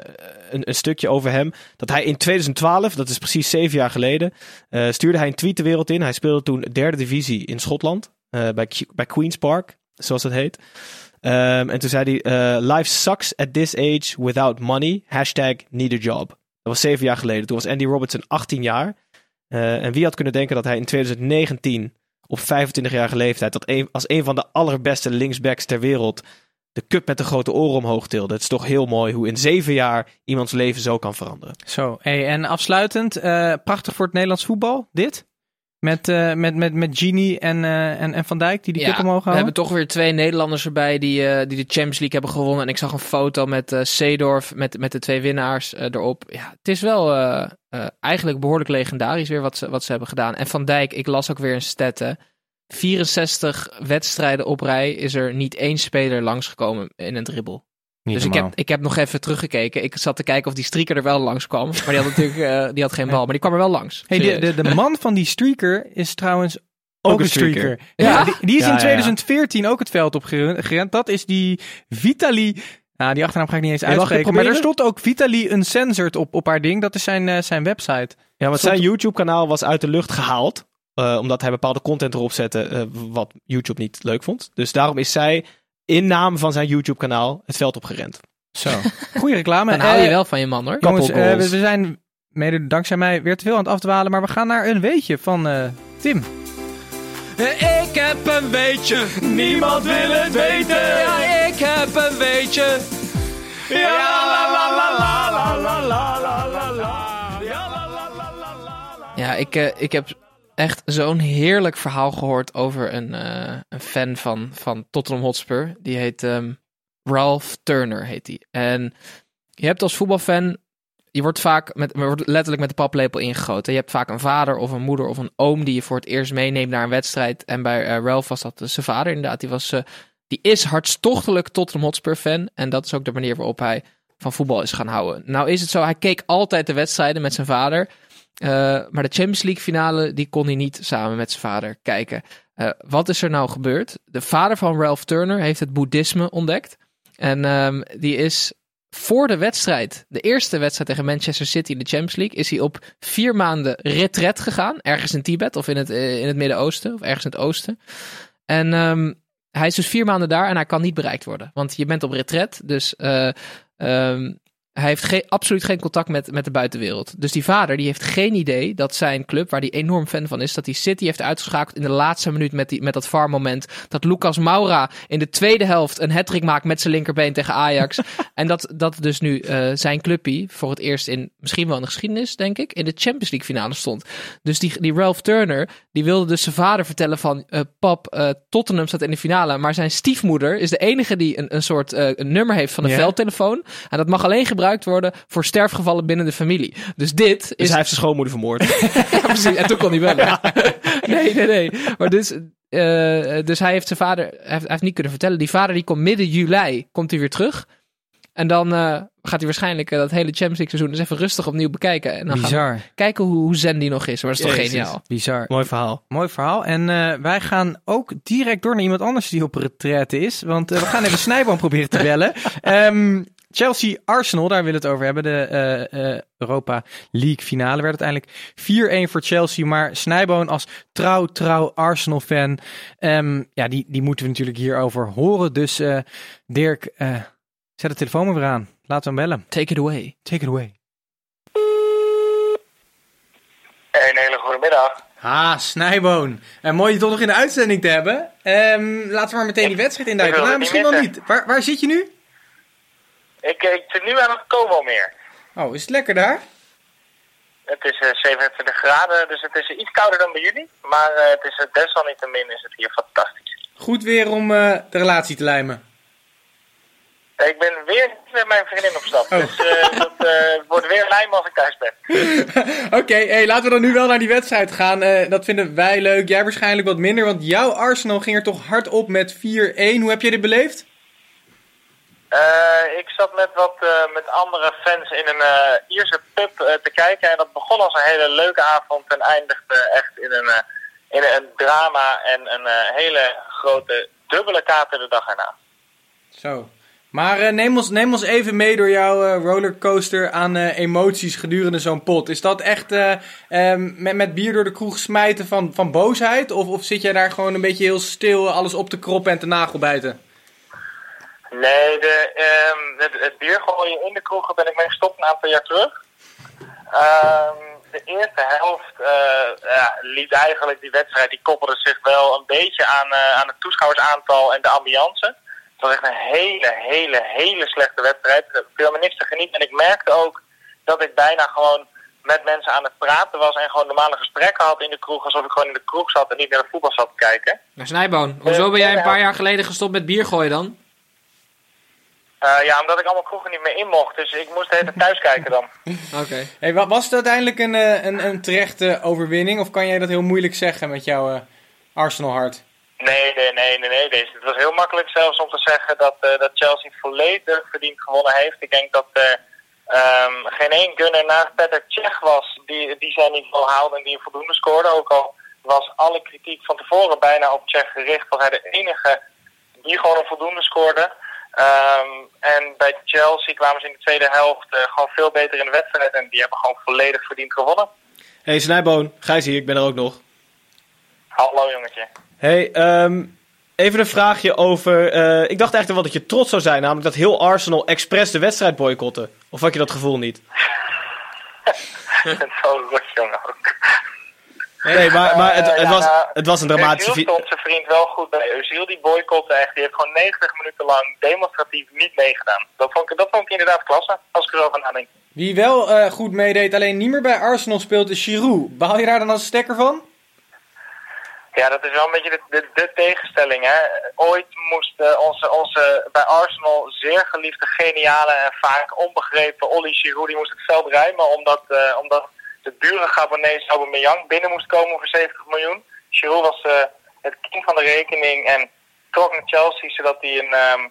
een, een stukje over hem. Dat hij in 2012, dat is precies zeven jaar geleden, eh, stuurde hij een tweet de wereld in. Hij speelde toen derde divisie in Schotland. Eh, bij, Queen's Park, zoals het heet. Ehm, en toen zei hij, eh, life sucks at this age without money. Hashtag need a job. Dat was zeven jaar geleden. Toen was Andy Robertson 18 jaar. Eh, en wie had kunnen denken dat hij in 2019 op 25-jarige leeftijd dat als een van de allerbeste linksbacks ter wereld de cup met de grote oren omhoog tilde. Het is toch heel mooi hoe in zeven jaar iemands leven zo kan veranderen. zo. Hey, en afsluitend, prachtig voor het Nederlands voetbal, dit. Met, eh, met, met, met Genie en, eh, en, en Van Dijk, die die Ja, omhoog we houden. hebben toch weer twee Nederlanders erbij die, eh, die de Champions League hebben gewonnen. En ik zag een foto met Seedorf, met, met de twee winnaars erop. Ja, het is wel eigenlijk behoorlijk legendarisch weer wat ze, wat ze hebben gedaan. En Van Dijk, ik las ook weer een stat, hè. 64 wedstrijden op rij is er niet één speler langsgekomen in een dribbel. Niet dus ik heb, ik heb nog even teruggekeken. Ik zat te kijken of die streaker er wel langs kwam. Maar die had natuurlijk eh, die had geen bal, maar die kwam er wel langs. Hey, de, de, de man van die streaker is trouwens ook, een een streaker. streaker. Ja, Ja? Die, die is Ja, in ja, ja. 2014 ook het veld op geren- gerend. Dat is die Vitali. Nou, die achternaam ga ik niet eens uitspreken. Maar er stond ook Vitali Uncensored op, op haar ding. Dat is zijn, eh, zijn website. Ja, want Stond- zijn YouTube-kanaal was uit de lucht gehaald. eh, omdat hij bepaalde content erop zette eh, wat YouTube niet leuk vond. Dus daarom is zij in naam van zijn YouTube-kanaal het veld opgerend. Zo. Goeie reclame. Dan hou je Eh, wel van je man hoor. Jongens, eh, we, zijn mede dankzij mij weer te veel aan het afdwalen. Maar we gaan naar een weetje van eh, Tim. Ik heb een weetje, niemand wil het weten. Ja, ik heb een weetje. Ja, la la la la la la la la la la. Ja, la la la la la la. Ja, ik, eh, ik heb echt zo'n heerlijk verhaal gehoord over een, eh, een fan van, van Tottenham Hotspur. Die heet ehm, Ralph Turner heet hij. En je hebt als voetbalfan, je wordt vaak met, wordt letterlijk met de paplepel ingegoten. Je hebt vaak een vader of een moeder of een oom die je voor het eerst meeneemt naar een wedstrijd. En bij eh, Ralph was dat zijn vader inderdaad. Die, was, eh, die is hartstochtelijk Tottenham Hotspur fan. En dat is ook de manier waarop hij van voetbal is gaan houden. Nou is het zo, hij keek altijd de wedstrijden met zijn vader. Eh, maar de Champions League finale, die kon hij niet samen met zijn vader kijken. Eh, wat is er nou gebeurd? De vader van Ralph Turner heeft het boeddhisme ontdekt. En ehm, die is voor de wedstrijd, de eerste wedstrijd tegen Manchester City in de Champions League, is hij op vier maanden retret gegaan. Ergens in Tibet of in het, eh, in het Midden-Oosten of ergens in het Oosten. En ehm, hij is dus vier maanden daar en hij kan niet bereikt worden. Want je bent op retret, dus eh, ehm, hij heeft geen, absoluut geen contact met, met de buitenwereld. Dus die vader die heeft geen idee dat zijn club, waar hij enorm fan van is, dat hij City heeft uitgeschakeld in de laatste minuut met, die, met dat VAR-moment. Dat Lucas Moura in de tweede helft een hat maakt met zijn linkerbeen tegen Ajax. en dat, dat dus nu uh, zijn clubpie voor het eerst in misschien wel in de geschiedenis, denk ik, in de Champions League finale stond. Dus die, die Ralph Turner, die wilde dus zijn vader vertellen van, uh, pap, uh, Tottenham staat in de finale. Maar zijn stiefmoeder is de enige die een, een soort een nummer heeft van een veldtelefoon. En dat mag alleen gebruikt worden voor sterfgevallen binnen de familie. Dus dit Dus is hij heeft zijn schoonmoeder vermoord. ja, precies. En toen kon hij bellen. Nee, nee, nee. Maar dus, eh, dus hij heeft zijn vader, hij heeft, hij heeft niet kunnen vertellen. Die vader die komt midden juli, komt hij weer terug. En dan eh, gaat hij waarschijnlijk eh, dat hele Champions League seizoen eens even rustig opnieuw bekijken. En dan gaan Bizar. we kijken hoe, hoe zen die nog is. Maar dat is toch Jezus. geniaal. Bizar. Mooi verhaal. Mooi verhaal. En eh, wij gaan ook direct door naar iemand anders die op retraite is. Want we gaan even Snijboom proberen te bellen. Ehm, Chelsea-Arsenal, daar willen we het over hebben. De eh, eh, Europa League finale werd uiteindelijk 4-1 voor Chelsea. Maar Snijboon als trouw, trouw Arsenal-fan, ehm, ja, die, die moeten we natuurlijk hierover horen. Dus eh, Dirk, eh, zet de telefoon maar weer aan. Laten we hem bellen. Take it away. Take it away. Een hele goede middag. Ah, Snijboon. En mooi je toch nog in de uitzending te hebben. Ehm, laten we maar meteen die wedstrijd induiken. Nou, misschien wel niet. Waar, waar zit je nu? Ik, ik zit nu aan het Como-meer. Oh, is het lekker daar? Het is eh, 27 graden, dus het is iets kouder dan bij jullie. Maar eh, het is, uh, desalniettemin is het hier fantastisch. Goed weer om eh, de relatie te lijmen. Ik ben weer met mijn vriendin op stap. Oh. Dus eh, dat eh, wordt weer lijm als ik thuis ben. Oké, hey, laten we dan nu wel naar die wedstrijd gaan. Eh, dat vinden wij leuk. Jij waarschijnlijk wat minder, want jouw Arsenal ging er toch hard op met 4-1. Hoe heb je dit beleefd? Eh, ik zat met wat eh, met andere fans in een eh, Ierse pub te kijken. En dat begon als een hele leuke avond en eindigde echt in een, in een drama en een hele grote dubbele kater de dag erna. Zo. Maar neem, ons, neem ons even mee door jouw rollercoaster aan emoties gedurende zo'n pot. Is dat echt eh, ehm, met, met bier door de kroeg smijten van, van boosheid? Of, of zit jij daar gewoon een beetje heel stil alles op te kroppen en te nagelbijten? Nee, de, ehm, het, het bier gooien in de kroegen ben ik mee gestopt een aantal jaar terug. Ehm, de eerste helft eh, ja, liet eigenlijk die wedstrijd, die koppelde zich wel een beetje aan, eh, aan het toeschouwersaantal en de ambiance. Het was echt een hele, hele, hele slechte wedstrijd. Er viel me niks te genieten. En ik merkte ook dat ik bijna gewoon met mensen aan het praten was en gewoon normale gesprekken had in de kroeg. Alsof ik gewoon in de kroeg zat en niet naar de voetbal zat te kijken. Maar Snijboon, hoezo ben jij een paar jaar geleden gestopt met bier gooien dan? Eh, ja, omdat ik allemaal kroegen niet meer in mocht. Dus ik moest even thuis kijken dan. Oké. Hey, wa- was het uiteindelijk een, eh, een, een terechte overwinning? Of kan jij dat heel moeilijk zeggen met jouw eh, Arsenal hart? Nee, nee, nee, nee, nee. Het was heel makkelijk zelfs om te zeggen dat, eh, dat Chelsea volledig verdiend gewonnen heeft. Ik denk dat er ehm, geen één gunner naast Peter Cech was die, die zijn niveau haalde en die een voldoende scoorde. Ook al was alle kritiek van tevoren bijna op Cech gericht, was hij de enige die gewoon een voldoende scoorde. Ehm, en bij Chelsea kwamen ze in de tweede helft eh, gewoon veel beter in de wedstrijd en die hebben gewoon volledig verdiend gewonnen. Hey Snijboon, Gijs hier, ik ben er ook nog. Hallo jongetje. Hey, ehm, even een vraagje over... eh, ik dacht eigenlijk wel dat je trots zou zijn, namelijk dat heel Arsenal expres de wedstrijd boycotte. Of had je dat gevoel niet? Zo rot jongen ook. Nee, maar, maar het, Eh, het, was, nou, het was een dramatische... Özil stond zijn vriend wel goed bij. Özil die boycotte echt. Die heeft gewoon 90 minuten lang demonstratief niet meegedaan. Dat vond ik, dat vond ik inderdaad klasse, als ik erover nadenk. Wie wel eh, goed meedeed, alleen niet meer bij Arsenal speelt, is Giroud. Behaal je daar dan als stekker van? Ja, dat is wel een beetje de, de, de tegenstelling. Hè? Ooit moest eh, onze, onze bij Arsenal zeer geliefde, geniale en vaak onbegrepen Olly Giroud, die moest het veld ruimen omdat, eh, omdat de dure Gabonese Aubameyang binnen moest komen voor 70 miljoen. Giroud was eh, het kind van de rekening en trok naar Chelsea zodat hij in, ehm,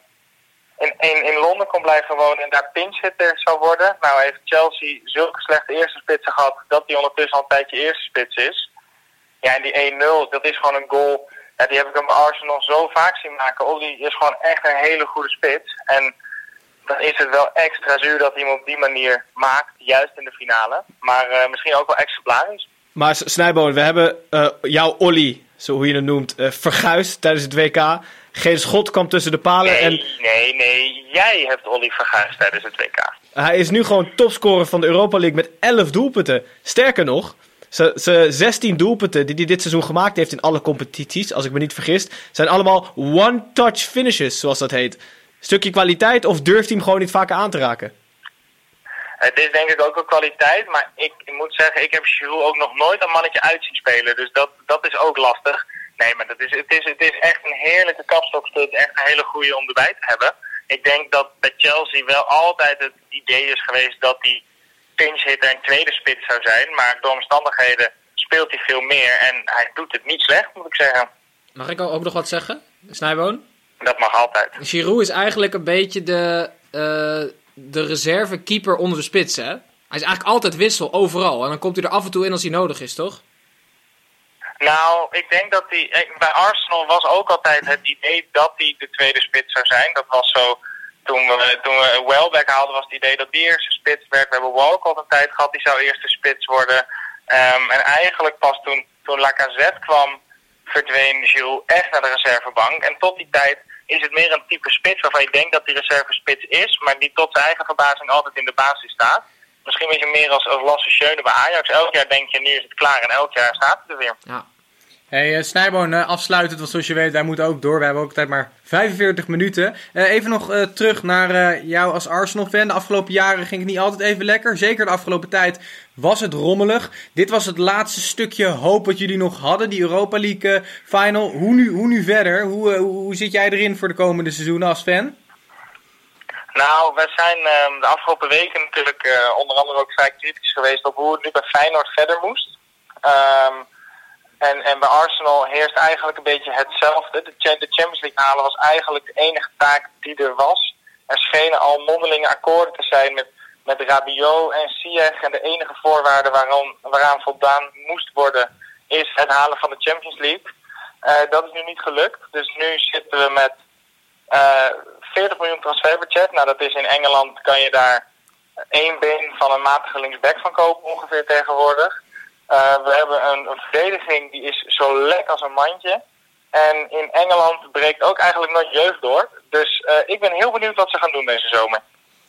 in, in, Londen kon blijven wonen en daar pinchhitter zou worden. Nou heeft Chelsea zulke slechte eerste spitsen gehad dat hij ondertussen al een tijdje eerste spits is. Ja, en die 1-0, dat is gewoon een goal. Die heb ik hem Arsenal zo vaak zien maken. Olly is gewoon echt een hele goede spits. En dan is het wel extra zuur dat hij hem op die manier maakt, juist in de finale. Maar eh, misschien ook wel exemplarisch. Maar Snijboon, we hebben eh, jouw Olly, zo hoe je het noemt, eh, verguisd tijdens het WK. Geen schot kwam tussen de palen Nee, en nee, nee. Jij hebt Olly verguisd tijdens het WK. hij is nu gewoon topscorer van de Europa League met 11 doelpunten. Sterker nog, zijn 16 doelpunten die hij dit seizoen gemaakt heeft in alle competities, als ik me niet vergis, zijn allemaal one-touch finishes, zoals dat heet. Stukje kwaliteit of durft hij hem gewoon niet vaker aan te raken? Het is denk ik ook een kwaliteit, maar ik, ik moet zeggen, ik heb Giroud ook nog nooit een mannetje uit zien spelen. Dus dat, dat is ook lastig. Nee, maar dat is, het, is, het is echt een heerlijke kapstokstut, echt een hele goede om erbij te hebben. Ik denk dat bij Chelsea wel altijd het idee is geweest dat hij pinchhitter en tweede spits zou zijn. Maar door omstandigheden speelt hij veel meer en hij doet het niet slecht, moet ik zeggen. Mag ik ook nog wat zeggen, Snijboon? Dat mag altijd. Giroud is eigenlijk een beetje de, eh de reservekeeper onder de spits, hè? Hij is eigenlijk altijd wissel, overal. En dan komt hij er af en toe in als hij nodig is, toch? Nou, ik denk dat hij. eh, Bij Arsenal was ook altijd het idee dat hij de tweede spits zou zijn. Dat was zo. Toen we, toen we Welbeck haalden, was het idee dat die eerste spits werd. We hebben Walcott een tijd gehad, die zou eerste spits worden. Ehm, en eigenlijk pas toen, toen Lacazette kwam, verdween Giroud echt naar de reservebank. En tot die tijd is het meer een type spits waarvan je denkt dat die reservespits is, maar die tot zijn eigen verbazing altijd in de basis staat. Misschien een beetje meer als, als Lasse Schöne bij Ajax. Elk jaar denk je, nu is het klaar en elk jaar staat hij er weer. Ja. Hey, eh, Snijboon, eh, afsluitend, want zoals je weet, wij moeten ook door. We hebben ook tijd maar 45 minuten. Eh, even nog terug naar jou als Arsenal-fan. De afgelopen jaren ging het niet altijd even lekker. Zeker de afgelopen tijd was het rommelig. Dit was het laatste stukje hoop wat jullie nog hadden, die Europa League eh, final. Hoe nu, hoe nu verder? Hoe, eh, hoe, hoe zit jij erin voor de komende seizoenen als fan? Nou, we zijn ehm, de afgelopen weken natuurlijk eh, onder andere ook vrij kritisch geweest op hoe het nu bij Feyenoord verder moest. Ehm, en, en bij Arsenal heerst eigenlijk een beetje hetzelfde. De, de Champions League halen was eigenlijk de enige taak die er was. Er schenen al mondelinge akkoorden te zijn met, met Rabiot en Ziyech. En de enige voorwaarde waarom, waaraan voldaan moest worden is het halen van de Champions League. Eh, dat is nu niet gelukt. Dus nu zitten we met eh 40 miljoen transferbudget. Nou, dat is in Engeland kan je daar één been van een matige linksback van kopen ongeveer tegenwoordig. Eh, we hebben een, een verdediging die is zo lek als een mandje. En in Engeland breekt ook eigenlijk nooit jeugd door. Dus ik ben heel benieuwd wat ze gaan doen deze zomer.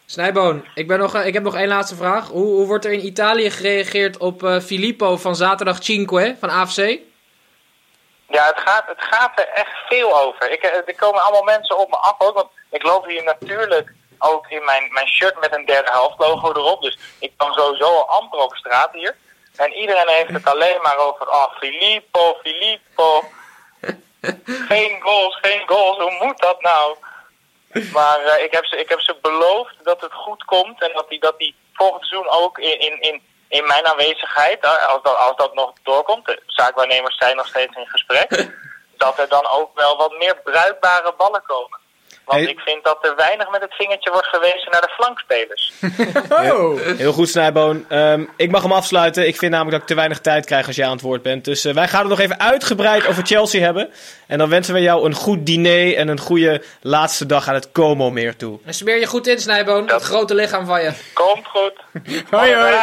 Snijboon, ik, ben nog, eh, ik heb nog één laatste vraag. Hoe, hoe wordt er in Italië gereageerd op eh, Filippo van zaterdag Cinque van AFC? Ja, het gaat, het gaat er echt veel over. Ik, eh, er komen allemaal mensen op me af ook. Want ik loop hier natuurlijk ook in mijn, mijn shirt met een derde helft logo erop. Dus ik kan sowieso al amper over straat hier. En iedereen heeft het alleen maar over, oh, Filippo, Filippo. Geen goals, geen goals. Hoe moet dat nou? Maar eh, ik, heb ze, ik heb ze beloofd dat het goed komt. En dat die, dat die volgend seizoen ook in, in, in, in mijn aanwezigheid, als, dat, als dat nog doorkomt, de zaakwaarnemers zijn nog steeds in gesprek, dat er dan ook wel wat meer bruikbare ballen komen. Want Hey. ik vind dat er weinig met het vingertje wordt gewezen naar de flankspelers. Oh! Heel goed, Snijboon. Ehm, ik mag hem afsluiten. Ik vind namelijk dat ik te weinig tijd krijg als jij aan het woord bent. Dus eh, wij gaan het nog even uitgebreid over Chelsea hebben. En dan wensen we jou een goed diner en een goede laatste dag aan het Como meer toe. En smeer je goed in, Snijboon, dat grote lichaam van je. Komt goed. Hoi, hoi.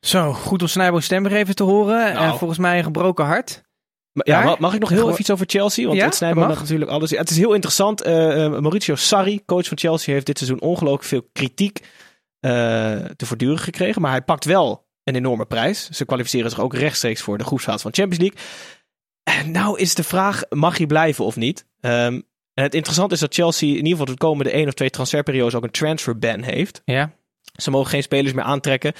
Zo, goed om Snijbo's stem weer even te horen. Nou. En volgens mij een gebroken hart. Maar, ja, Ja? ma- mag ik nog heel even iets over Chelsea? Want Ja, het mag. had natuurlijk alles. Ja, het is heel interessant. Eh, eh, Mauricio Sarri, coach van Chelsea, heeft dit seizoen ongelooflijk veel kritiek eh, te voortduren gekregen. Maar hij pakt wel een enorme prijs. Ze kwalificeren zich ook rechtstreeks voor de groepsfase van Champions League. En nou is de vraag, mag hij blijven of niet? Ehm, en het interessante is dat Chelsea in ieder geval de komende één of twee transferperiodes ook een transfer ban heeft. Ja. Ze mogen geen spelers meer aantrekken.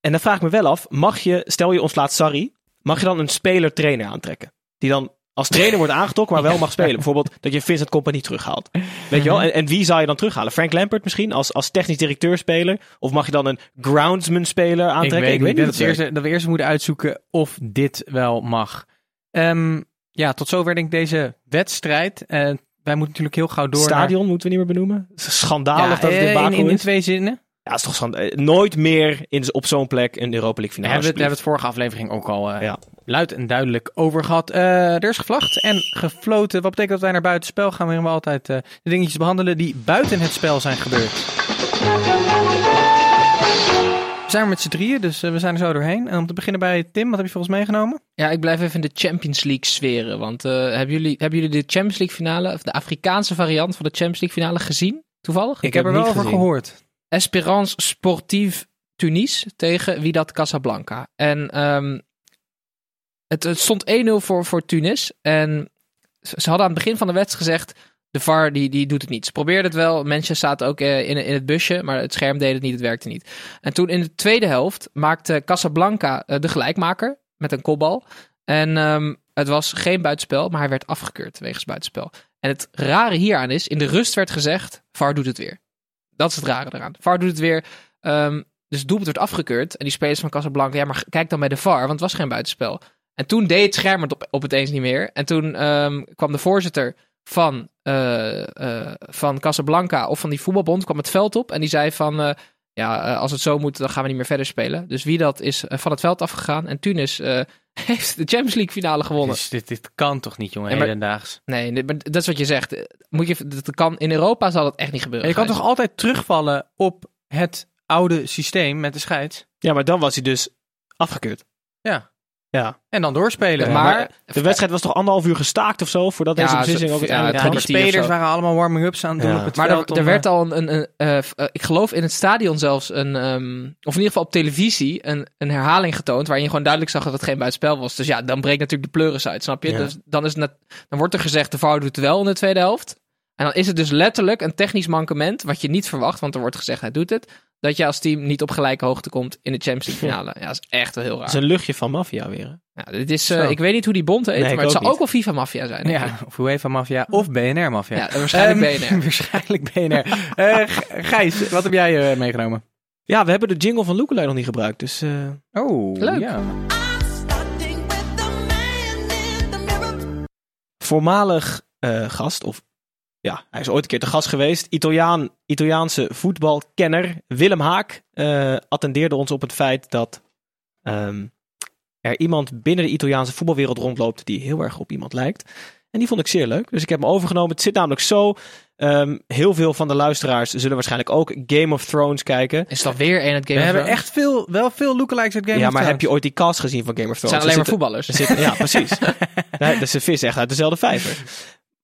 en dan vraag ik me wel af, mag je, stel je ontslaat Sarri, mag je dan een speler-trainer aantrekken? Die dan als trainer wordt aangetrokken, maar wel mag spelen. Bijvoorbeeld dat je Vincent Company terughaalt. Weet je wel? En, en wie zou je dan terughalen? Frank Lampert misschien als, als technisch directeur-speler? Of mag je dan een groundsman-speler aantrekken? Ik weet, niet. niet Dat, we eerst, dat we eerst moeten uitzoeken of dit wel mag. Ehm, ja, tot zover denk ik deze wedstrijd. Eh, wij moeten natuurlijk heel gauw door Stadion moeten we niet meer benoemen. Schandalig dat het in eh, in, in, in twee zinnen. Ja, het is toch schande. eh, Nooit meer in, op zo'n plek een Europa League Daar finale. hebben we het, hebben we het vorige aflevering ook al eh, Ja. luid en duidelijk over gehad. Eh, er is gevlacht en gefloten. Wat betekent dat wij naar buiten spel gaan? Waarin we altijd eh, de dingetjes behandelen die buiten het spel zijn gebeurd. We zijn er met z'n drieën, dus we zijn er zo doorheen. En om te beginnen bij Tim, wat heb je voor ons meegenomen? Ja, ik blijf even in de Champions League sferen. Want eh, hebben, jullie, hebben jullie de Champions League finale, of de Afrikaanse variant van de Champions League finale gezien? Toevallig? Ik, heb er wel over gezien. gehoord. Espérance Sportive Tunis tegen Wydad Casablanca. En ehm, het, stond 1-0 voor, voor Tunis. En ze ze hadden aan het begin van de wedstrijd gezegd... de VAR die, die doet het niet. Ze probeerden het wel. Mensen zaten ook eh, in, in het busje. Maar het scherm deed het niet. Het werkte niet. En toen in de tweede helft maakte Casablanca eh, de gelijkmaker. Met een kopbal. En ehm, het was geen buitenspel. Maar hij werd afgekeurd wegens buitenspel. En het rare hieraan is... in de rust werd gezegd... VAR doet het weer. Dat is het rare eraan. VAR doet het weer. Ehm, dus het doelpunt werd afgekeurd. En die spelers van Casablanca, ja, maar kijk dan bij de VAR, want het was geen buitenspel. En toen deed het scherm het op, op het eens niet meer. En toen ehm, kwam de voorzitter van, eh, eh, van Casablanca of van die voetbalbond kwam het veld op. En die zei van, eh, ja, eh, als het zo moet, dan gaan we niet meer verder spelen. Dus wie dat is eh, van het veld afgegaan. En Tunis eh, heeft de Champions League finale gewonnen. Dus dit, dit kan toch niet, jongen, hedendaags. Nee, maar dat is wat je zegt. Moet je, dat kan, in Europa zal dat echt niet gebeuren. En je kan toch altijd terugvallen op het oude systeem met de scheids? Ja, maar dan was hij dus afgekeurd. Ja. Ja. En dan doorspelen. Ja, maar, De wedstrijd was toch anderhalf uur gestaakt of zo? Voordat Ja, deze beslissing ook ja, uiteindelijk Ja, een die spelers waren allemaal warming-ups aan het doen Ja. op het Maar veld. er, er werd eh, al een, een, een, eh, eh, ik geloof in het stadion zelfs een, ehm, of in ieder geval op televisie, een, een herhaling getoond waarin je gewoon duidelijk zag dat het geen buitenspel was. Dus ja, dan breekt natuurlijk de pleuris uit, snap je? Ja. Dus dan, is het net, dan wordt er gezegd, de VAR doet wel in de tweede helft. En dan is het dus letterlijk een technisch mankement, wat je niet verwacht, want er wordt gezegd, hij doet het. Dat je als team niet op gelijke hoogte komt in de Champions League finale. Ja, dat is echt wel heel Het is raar. een luchtje van maffia weer. hè? Ja, dit is, eh, ik weet niet hoe die bond heet, Nee, maar het ook zou ook wel FIFA Mafia zijn. denk ik. Ja, of UEFA Mafia of BNR Mafia. Ja, waarschijnlijk Ehm, BNR. waarschijnlijk BNR. Eh, G- Gijs, wat heb jij eh, meegenomen? Ja, we hebben de jingle van Lookalike nog niet gebruikt. Dus eh, Oh, Leuk. Ja. Voormalig eh, gast, of ja, hij is ooit een keer te gast geweest. Italiaan, Italiaanse voetbalkenner Willem Haak eh, attendeerde ons op het feit dat ehm, er iemand binnen de Italiaanse voetbalwereld rondloopt die heel erg op iemand lijkt. En die vond ik zeer leuk. Dus ik heb hem overgenomen. Het zit namelijk zo. ehm, heel veel van de luisteraars zullen waarschijnlijk ook Game of Thrones kijken. Is dat weer een het Game We of hebben Thrones? echt veel, wel veel lookalikes uit Game ja, of maar heb Thrones. je ooit die cast gezien van Game of Het Thrones? zijn alleen maar voetballers. er zitten- ja, precies. Nee, dus ze vissen echt uit dezelfde vijver.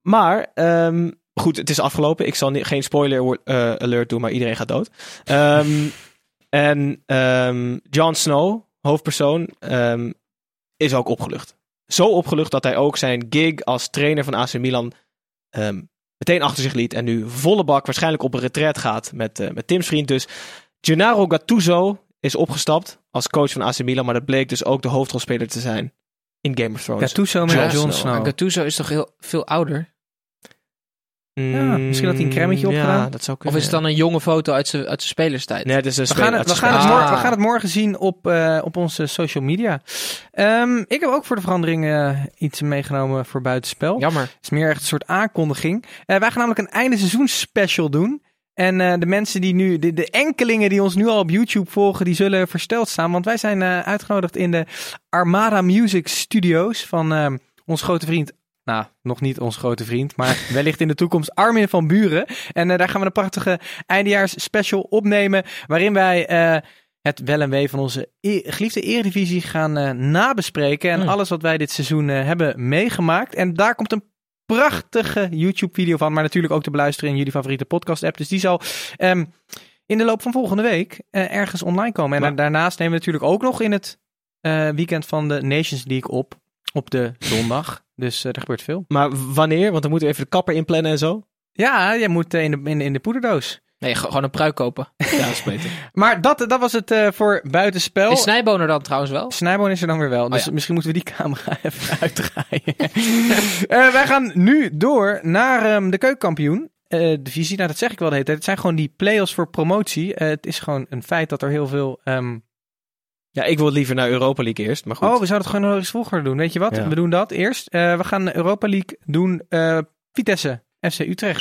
Maar ehm, goed, het is afgelopen. Ik zal geen spoiler eh, alert doen, maar iedereen gaat dood. Ehm, en ehm, Jon Snow, hoofdpersoon, ehm, is ook opgelucht. Zo opgelucht dat hij ook zijn gig als trainer van AC Milan ehm, meteen achter zich liet. En nu volle bak waarschijnlijk op een retret gaat met, eh, met Tim's vriend. Dus Gennaro Gattuso is opgestapt als coach van AC Milan. Maar dat bleek dus ook de hoofdrolspeler te zijn in Game of Thrones. Gattuso met Jon Snow. Gattuso is toch heel veel ouder? Ja, misschien had hij een cremmetje Mm, opgedaan. Ja, dat zou Of is het dan een jonge foto uit zijn uit zijn spelerstijd? Nee, het is een We gaan, het, we, gaan het Ah. morgen, we gaan het morgen zien op, eh, op onze social media. Ehm, ik heb ook voor de verandering eh, iets meegenomen voor buitenspel. Jammer. Het is meer echt een soort aankondiging. Eh, wij gaan namelijk een einde seizoen special doen. En eh, de mensen die nu, de, de enkelingen die ons nu al op YouTube volgen, die zullen versteld staan. Want wij zijn eh, uitgenodigd in de Armada Music Studios van eh, ons grote vriend. Nou, nog niet ons grote vriend, maar wellicht in de toekomst Armin van Buren. En eh, daar gaan we een prachtige eindejaars special opnemen. Waarin wij eh, het wel en wee van onze e- geliefde Eredivisie gaan eh, nabespreken. En Hmm. alles wat wij dit seizoen hebben meegemaakt. En daar komt een prachtige YouTube-video van. Maar natuurlijk ook te beluisteren in jullie favoriete podcast-app. Dus die zal ehm, in de loop van volgende week ergens online komen. En Maar- daarnaast nemen we natuurlijk ook nog in het weekend van de Nations League op. Op de zondag. Dus eh, er gebeurt veel. Maar wanneer? Want dan moeten we even de kapper inplannen en zo. Ja, jij moet eh, in, de, in, in de poederdoos. Nee, ge- gewoon een pruik kopen. Ja, dat is beter. Maar dat, dat was het eh, voor buitenspel. Is Snijboon er dan trouwens wel? Snijboon is er dan weer wel. Dus Oh ja. misschien moeten we die camera even uitdraaien. Eh, wij gaan nu door naar ehm, de keukenkampioen. eh, divisie. Nou, dat zeg ik wel de hele tijd. Het zijn gewoon die play-offs voor promotie. Het is gewoon een feit dat er heel veel... ehm, Ja, ik wil liever naar Europa League eerst, maar goed. Oh, we zouden het gewoon nog eens vroeger doen. Weet je wat? Ja. We doen dat eerst. Eh, we gaan Europa League doen. eh, Vitesse, FC Utrecht.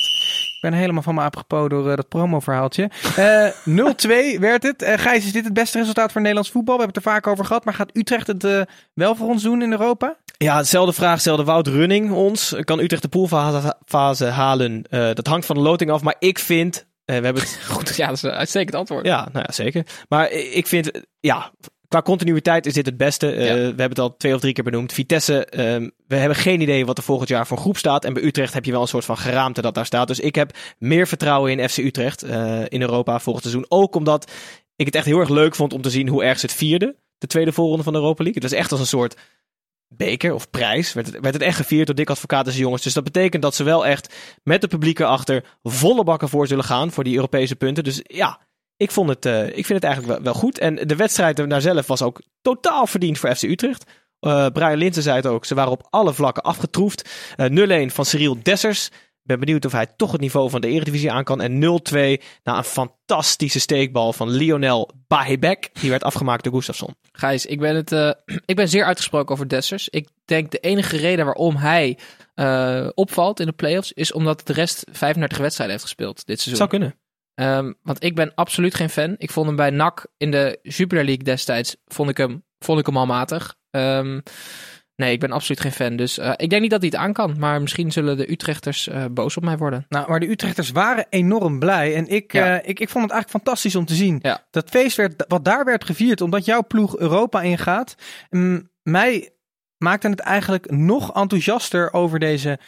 Ik ben helemaal van me apropos door eh, dat promoverhaaltje. Eh 0-2 werd het. Eh Gijs, is dit het beste resultaat voor Nederlands voetbal? We hebben het er vaak over gehad. Maar gaat Utrecht het wel voor ons doen in Europa? Ja, hetzelfde vraag stelde Wout Running ons. Kan Utrecht de poolfase fase halen? Dat hangt van de loting af, maar ik vind... we hebben het Goed, ja, dat is een uitstekend antwoord. Ja, nou ja, zeker. Maar ik vind, ja, qua continuïteit is dit het beste. Eh, Ja. We hebben het al twee of drie keer benoemd. Vitesse, ehm, we hebben geen idee wat er volgend jaar voor groep staat. En bij Utrecht heb je wel een soort van geraamte dat daar staat. Dus ik heb meer vertrouwen in FC Utrecht eh, in Europa volgend seizoen. Ook omdat ik het echt heel erg leuk vond om te zien hoe erg ze het vierde. De tweede voorronde van de Europa League. Het was echt als een soort beker of prijs. Werd het, werd het echt gevierd door Dick Advocaat en zijn jongens. Dus dat betekent dat ze wel echt met de publiek erachter volle bakken voor zullen gaan. Voor die Europese punten. Dus ja, ik, vond het, eh, ik vind het eigenlijk wel, wel goed. En de wedstrijd daar zelf was ook totaal verdiend voor FC Utrecht. Eh Brian Linsen zei het ook. Ze waren op alle vlakken afgetroefd. Eh 0-1 van Cyril Dessers. Ben benieuwd of hij toch het niveau van de Eredivisie aan kan. En 0-2 na een fantastische steekbal van Lionel Bahebek. Die werd afgemaakt door Gustafsson. Gijs, ik ben, het, ik ben zeer uitgesproken over Dessers. Ik denk de enige reden waarom hij opvalt in de playoffs is omdat de rest 35 wedstrijden heeft gespeeld dit seizoen. Zou kunnen. Ehm, want ik ben absoluut geen fan. Ik vond hem bij NAC in de Jupiler League destijds vond ik hem, vond ik hem al matig. Ehm, nee, ik ben absoluut geen fan. Dus eh, ik denk niet dat hij het aan kan. Maar misschien zullen de Utrechters eh, boos op mij worden. Nou, maar de Utrechters waren enorm blij. En ik, Ja. eh, ik, ik vond het eigenlijk fantastisch om te zien. Ja. Dat feest werd, wat daar werd gevierd, omdat jouw ploeg Europa ingaat. mm, mij maakte het eigenlijk nog enthousiaster over deze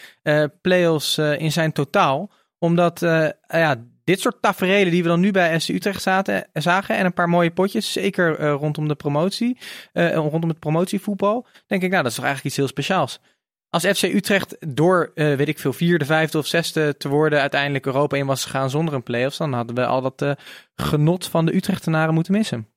play-offs in zijn totaal. Omdat ja, dit soort taferelen die we dan nu bij SC Utrecht zaten, zagen. En een paar mooie potjes, zeker eh, rondom de promotie. eh, rondom het promotievoetbal. Denk ik, nou, dat is toch eigenlijk iets heel speciaals. Als FC Utrecht door, eh, weet ik veel, vierde, vijfde of zesde te worden uiteindelijk Europa in was gegaan zonder een play-offs, dan hadden we al dat genot van de Utrechtenaren moeten missen.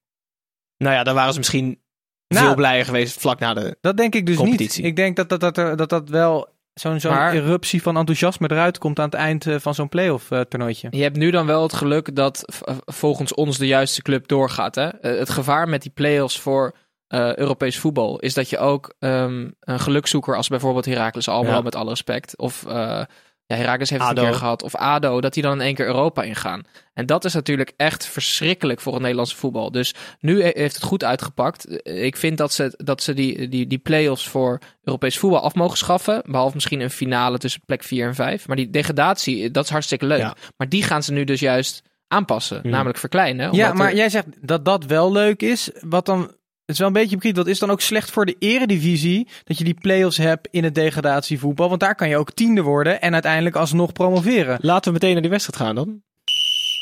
Nou ja, dan waren ze misschien Nou, veel blijer geweest vlak na de... Dat denk ik dus Competitie. niet. Ik denk dat dat, dat, dat, dat wel zo'n zo'n Maar- eruptie van enthousiasme eruit komt aan het eind eh, van zo'n play-off eh, toernooitje. Je hebt nu dan wel het geluk dat v- volgens ons de juiste club doorgaat. Hè? Eh, het gevaar met die play-offs voor eh, Europees voetbal is dat je ook ehm, een gelukzoeker als bijvoorbeeld Heracles Almelo Ja. met alle respect of eh ja, Heracles heeft het een keer gehad of ADO dat die dan in één keer Europa ingaan. En dat is natuurlijk echt verschrikkelijk voor het Nederlandse voetbal. Dus nu he- heeft het goed uitgepakt. Eh, Ik vind dat ze, dat ze die, die, die play-offs voor Europees voetbal af mogen schaffen. Behalve misschien een finale tussen plek 4 en 5. Maar die degradatie, dat is hartstikke leuk. Ja. Maar die gaan ze nu dus juist aanpassen, Mhm. namelijk verkleinen. Ja, maar er- jij zegt dat dat wel leuk is. Wat dan, het is wel een beetje bekend. Dat is dan ook slecht voor de eredivisie. Dat je die play-offs hebt in het degradatievoetbal. Want daar kan je ook tiende worden en uiteindelijk alsnog promoveren. Laten we meteen naar die wedstrijd gaan dan.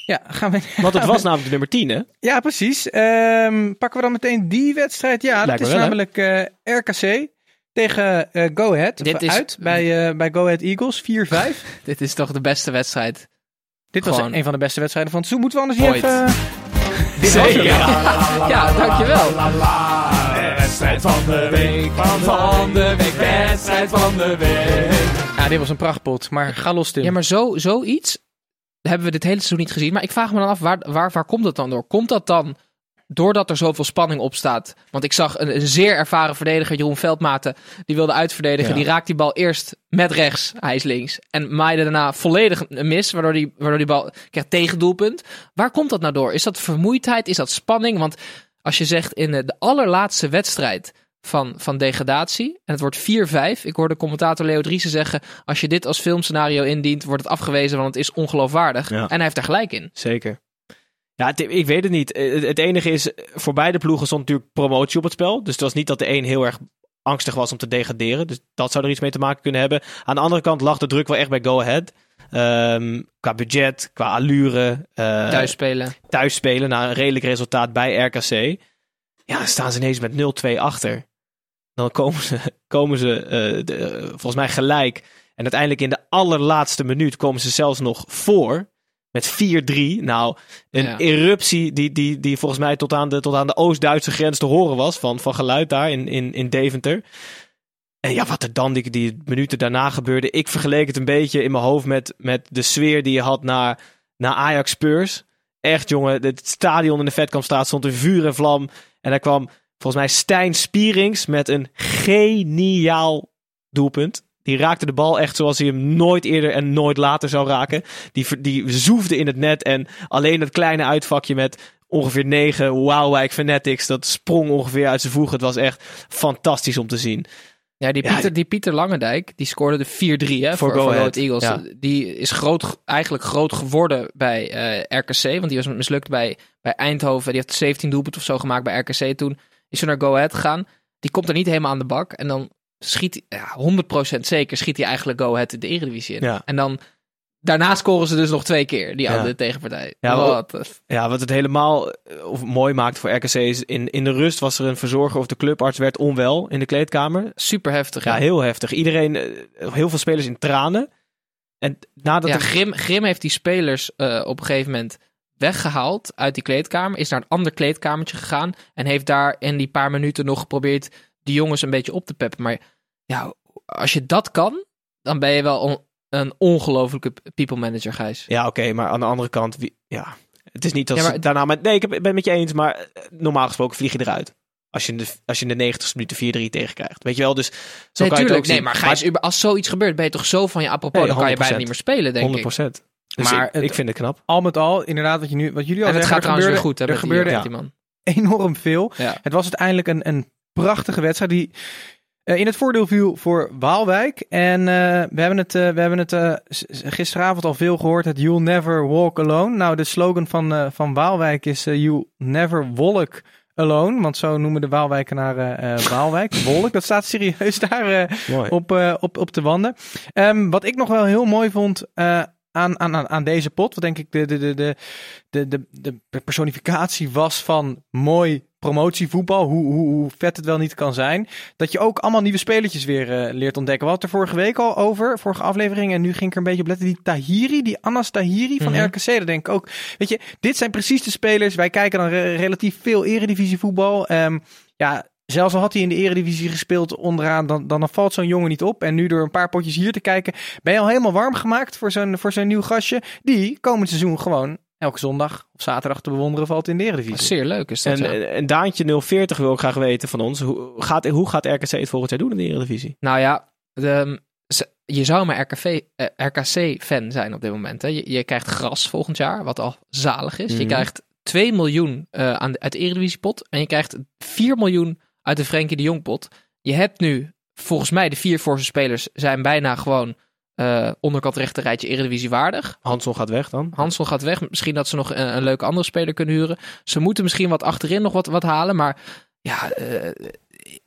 Ja, gaan we. Want het was namelijk de nummer 10, hè? Ja, precies. Ehm, pakken we dan meteen die wedstrijd? Ja, dat Lijkt is wel, namelijk eh, RKC tegen eh, Go Ahead. Dit is- uit bij, eh, bij Go Ahead Eagles. 4-5. dit is toch de beste wedstrijd. Dit was Gewoon- een van de beste wedstrijden van het seizoen. Moeten we anders niet even... Dit was hem. Ja, dankjewel. Wedstrijd van de week, van de week, wedstrijd van de week. Ja, dit was een prachtpot. Maar ga los, Tim. Ja, maar zo, zoiets hebben we dit hele seizoen niet gezien. Maar ik vraag me dan af, waar, waar, waar komt dat dan door? Komt dat dan doordat er zoveel spanning op staat? Want ik zag een, een zeer ervaren verdediger, Jeroen Veldmaten, die wilde uitverdedigen. Ja. Die raakt die bal eerst met rechts, hij is links. En maaide daarna volledig een mis, waardoor die, waardoor die bal krijgt tegendoelpunt. Waar komt dat nou door? Is dat vermoeidheid? Is dat spanning? Want als je zegt in de, de allerlaatste wedstrijd van, van degradatie. En het wordt 4-5. Ik hoorde commentator Leo Driessen zeggen... als je dit als filmscenario indient, wordt het afgewezen... want het is ongeloofwaardig. Ja. En hij heeft daar gelijk in. Zeker. Ja, ik weet het niet. Eh, Het, enige is, voor beide ploegen stond natuurlijk promotie op het spel. Dus het was niet dat de een heel erg angstig was om te degraderen. Dus dat zou er iets mee te maken kunnen hebben. Aan de andere kant lag de druk wel echt bij Go Ahead. Ehm, qua budget, qua allure. eh, Thuis spelen. thuis spelen na een redelijk resultaat bij RKC. Ja, dan staan ze ineens met 0-2 achter. Dan komen ze, komen ze de- eh, volgens mij gelijk. En uiteindelijk in de allerlaatste minuut komen ze zelfs nog voor. Met 4-3. Nou, een Ja. eruptie die, die, die volgens mij tot aan de, tot aan de Oost-Duitse grens te horen was. Van, van geluid daar in, in, in Deventer. En ja, wat er dan die, die minuten daarna gebeurde. Ik vergeleek het een beetje in mijn hoofd met, met de sfeer die je had naar, naar Ajax Spurs. Echt jongen, het stadion in de Vetkampstraat stond in vuur en vlam. En daar kwam volgens mij Stijn Spierings met een geniaal doelpunt. Die raakte de bal echt zoals hij hem nooit eerder en nooit later zou raken. Die, die zoefde in het net en alleen dat kleine uitvakje met ongeveer negen Wowwijk Fanatics, dat sprong ongeveer uit zijn voegen. Het was echt fantastisch om te zien. Ja, die Ja, Pieter, die Pieter Langendijk, die scoorde de 4-3 hè, Voor voor, Go Ahead, Eagles. ja. Die is groot, eigenlijk groot geworden bij eh, RKC, want die was mislukt bij, bij Eindhoven. Die heeft 17 doelpunten of zo gemaakt bij RKC toen. Is er naar Go Ahead gegaan. Die komt er niet helemaal aan de bak. En dan schiet hij, ja, 100% zeker, schiet hij eigenlijk Go Ahead de Eredivisie in. Ja. En dan, daarna scoren ze dus nog twee keer, die Ja. andere tegenpartij. Ja, Wat Ja, wat het helemaal eh, of mooi maakt voor RKC is in, in de rust was er een verzorger of de clubarts werd onwel in de kleedkamer. super heftig. Ja, heel heftig. Iedereen, eh, heel veel spelers in tranen. En nadat ja, de Grim, Grim heeft die spelers eh, op een gegeven moment weggehaald uit die kleedkamer. Is naar een ander kleedkamertje gegaan. En heeft daar in die paar minuten nog geprobeerd die jongens een beetje op te peppen. Maar ja, als je dat kan, dan ben je wel on- een ongelofelijke people manager, Gijs. Ja, oké, maar aan de andere kant, wie, ja, het is niet als Ja, maar- daarna met. Nee, ik ben het met je eens, maar eh, normaal gesproken vlieg je eruit. Als je in de, als je in de 90 minuten 4-3 tegenkrijgt. Weet je wel, dus zo Nee, kan je het tuurlijk. ook Nee, zien. maar Gijs, als zoiets gebeurt, ben je toch zo van je apropos, Nee, dan kan je 100%. bijna niet meer spelen, denk 100 ik. Dus Maar ik, het- ik vind het knap. Al met al, inderdaad, wat, je nu, wat jullie al En het zeggen, gaat er trouwens weer goed, hè, er die, gebeurde die man. enorm veel. Ja. Het was uiteindelijk een, een prachtige wedstrijd die eh, in het voordeel viel voor Waalwijk. En eh, we hebben het, eh, we hebben het gisteravond al veel gehoord, het You'll Never Walk Alone. Nou, de slogan van, van Waalwijk is You'll Never Walk Alone. Want zo noemen de Waalwijkenaren eh Waalwijk. Wolk, dat staat serieus daar op, op, op de wanden. Ehm, wat ik nog wel heel mooi vond aan, aan, aan, deze pot, wat denk ik de, de, de, de, de, de, personificatie was van mooi promotievoetbal, hoe, hoe, hoe vet het wel niet kan zijn, dat je ook allemaal nieuwe spelertjes weer eh, leert ontdekken. We hadden het er vorige week al over, vorige aflevering, en nu ging ik er een beetje op letten. Die Tahiri, die Anas Tahiri van Mhm. RKC, dat denk ik ook. Weet je, dit zijn precies de spelers. Wij kijken dan re- relatief veel eredivisie voetbal. Ehm, ja, Zelfs al had hij in de eredivisie gespeeld onderaan, dan, dan valt zo'n jongen niet op. En nu door een paar potjes hier te kijken, ben je al helemaal warm gemaakt voor zo'n, voor zo'n nieuw gastje. Die komend seizoen gewoon elke zondag of zaterdag te bewonderen valt in de eredivisie. Zeer leuk is dat, En, ja. en, en Daantje 040 wil ik graag weten van ons. Hoe gaat, hoe gaat RKC het volgend jaar doen in de Eredivisie? Nou ja, de, ze- je zou maar RKV, eh, RKC-fan zijn op dit moment. Hè. Je, je krijgt gras volgend jaar, wat al zalig is. Je Mhm. krijgt 2 miljoen eh, aan de, uit de Eredivisiepot. En je krijgt 4 miljoen uit de Frenkie de Jongpot. Je hebt nu, volgens mij, de vier voorste spelers zijn bijna gewoon eh onderkant rechter rijtje Eredivisie waardig. Hansel gaat weg dan. Hansel gaat weg. Misschien dat ze nog een, een leuke andere speler kunnen huren. Ze moeten misschien wat achterin nog wat, wat halen. Maar ja, eh,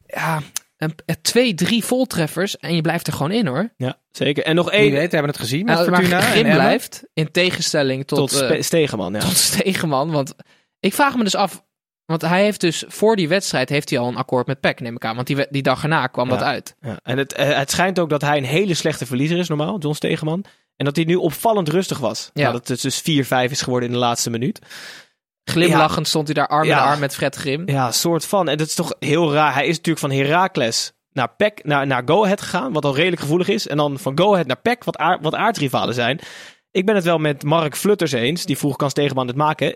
ja een, een- twee, drie voltreffers en je blijft er gewoon in hoor. Ja, zeker. En nog Wie één weet, we hebben het gezien met Nou, maar Fortuna. Grim blijft in tegenstelling tot, tot, Stegeman. Ja. tot Stegeman. Want ik vraag me dus af. Want hij heeft dus voor die wedstrijd heeft hij al een akkoord met PEC, neem ik aan. Want die, die dag erna kwam Ja. dat uit. Ja. En het, eh, het schijnt ook dat hij een hele slechte verliezer is normaal, John Stegeman. En dat hij nu opvallend rustig was. Ja. Dat het dus 4-5 is geworden in de laatste minuut. Glimlachend stond hij daar arm in arm met Fred Grim. Ja, soort van. En dat is toch heel raar. Hij is natuurlijk van Heracles naar PEC, naar, naar Go Ahead gegaan, wat al redelijk gevoelig is. En dan van Go Ahead naar PEC, wat, aard, wat aardrivalen zijn. Ik ben het wel met Mark Flutters eens. Die vroeg, kan Stegeman het maken?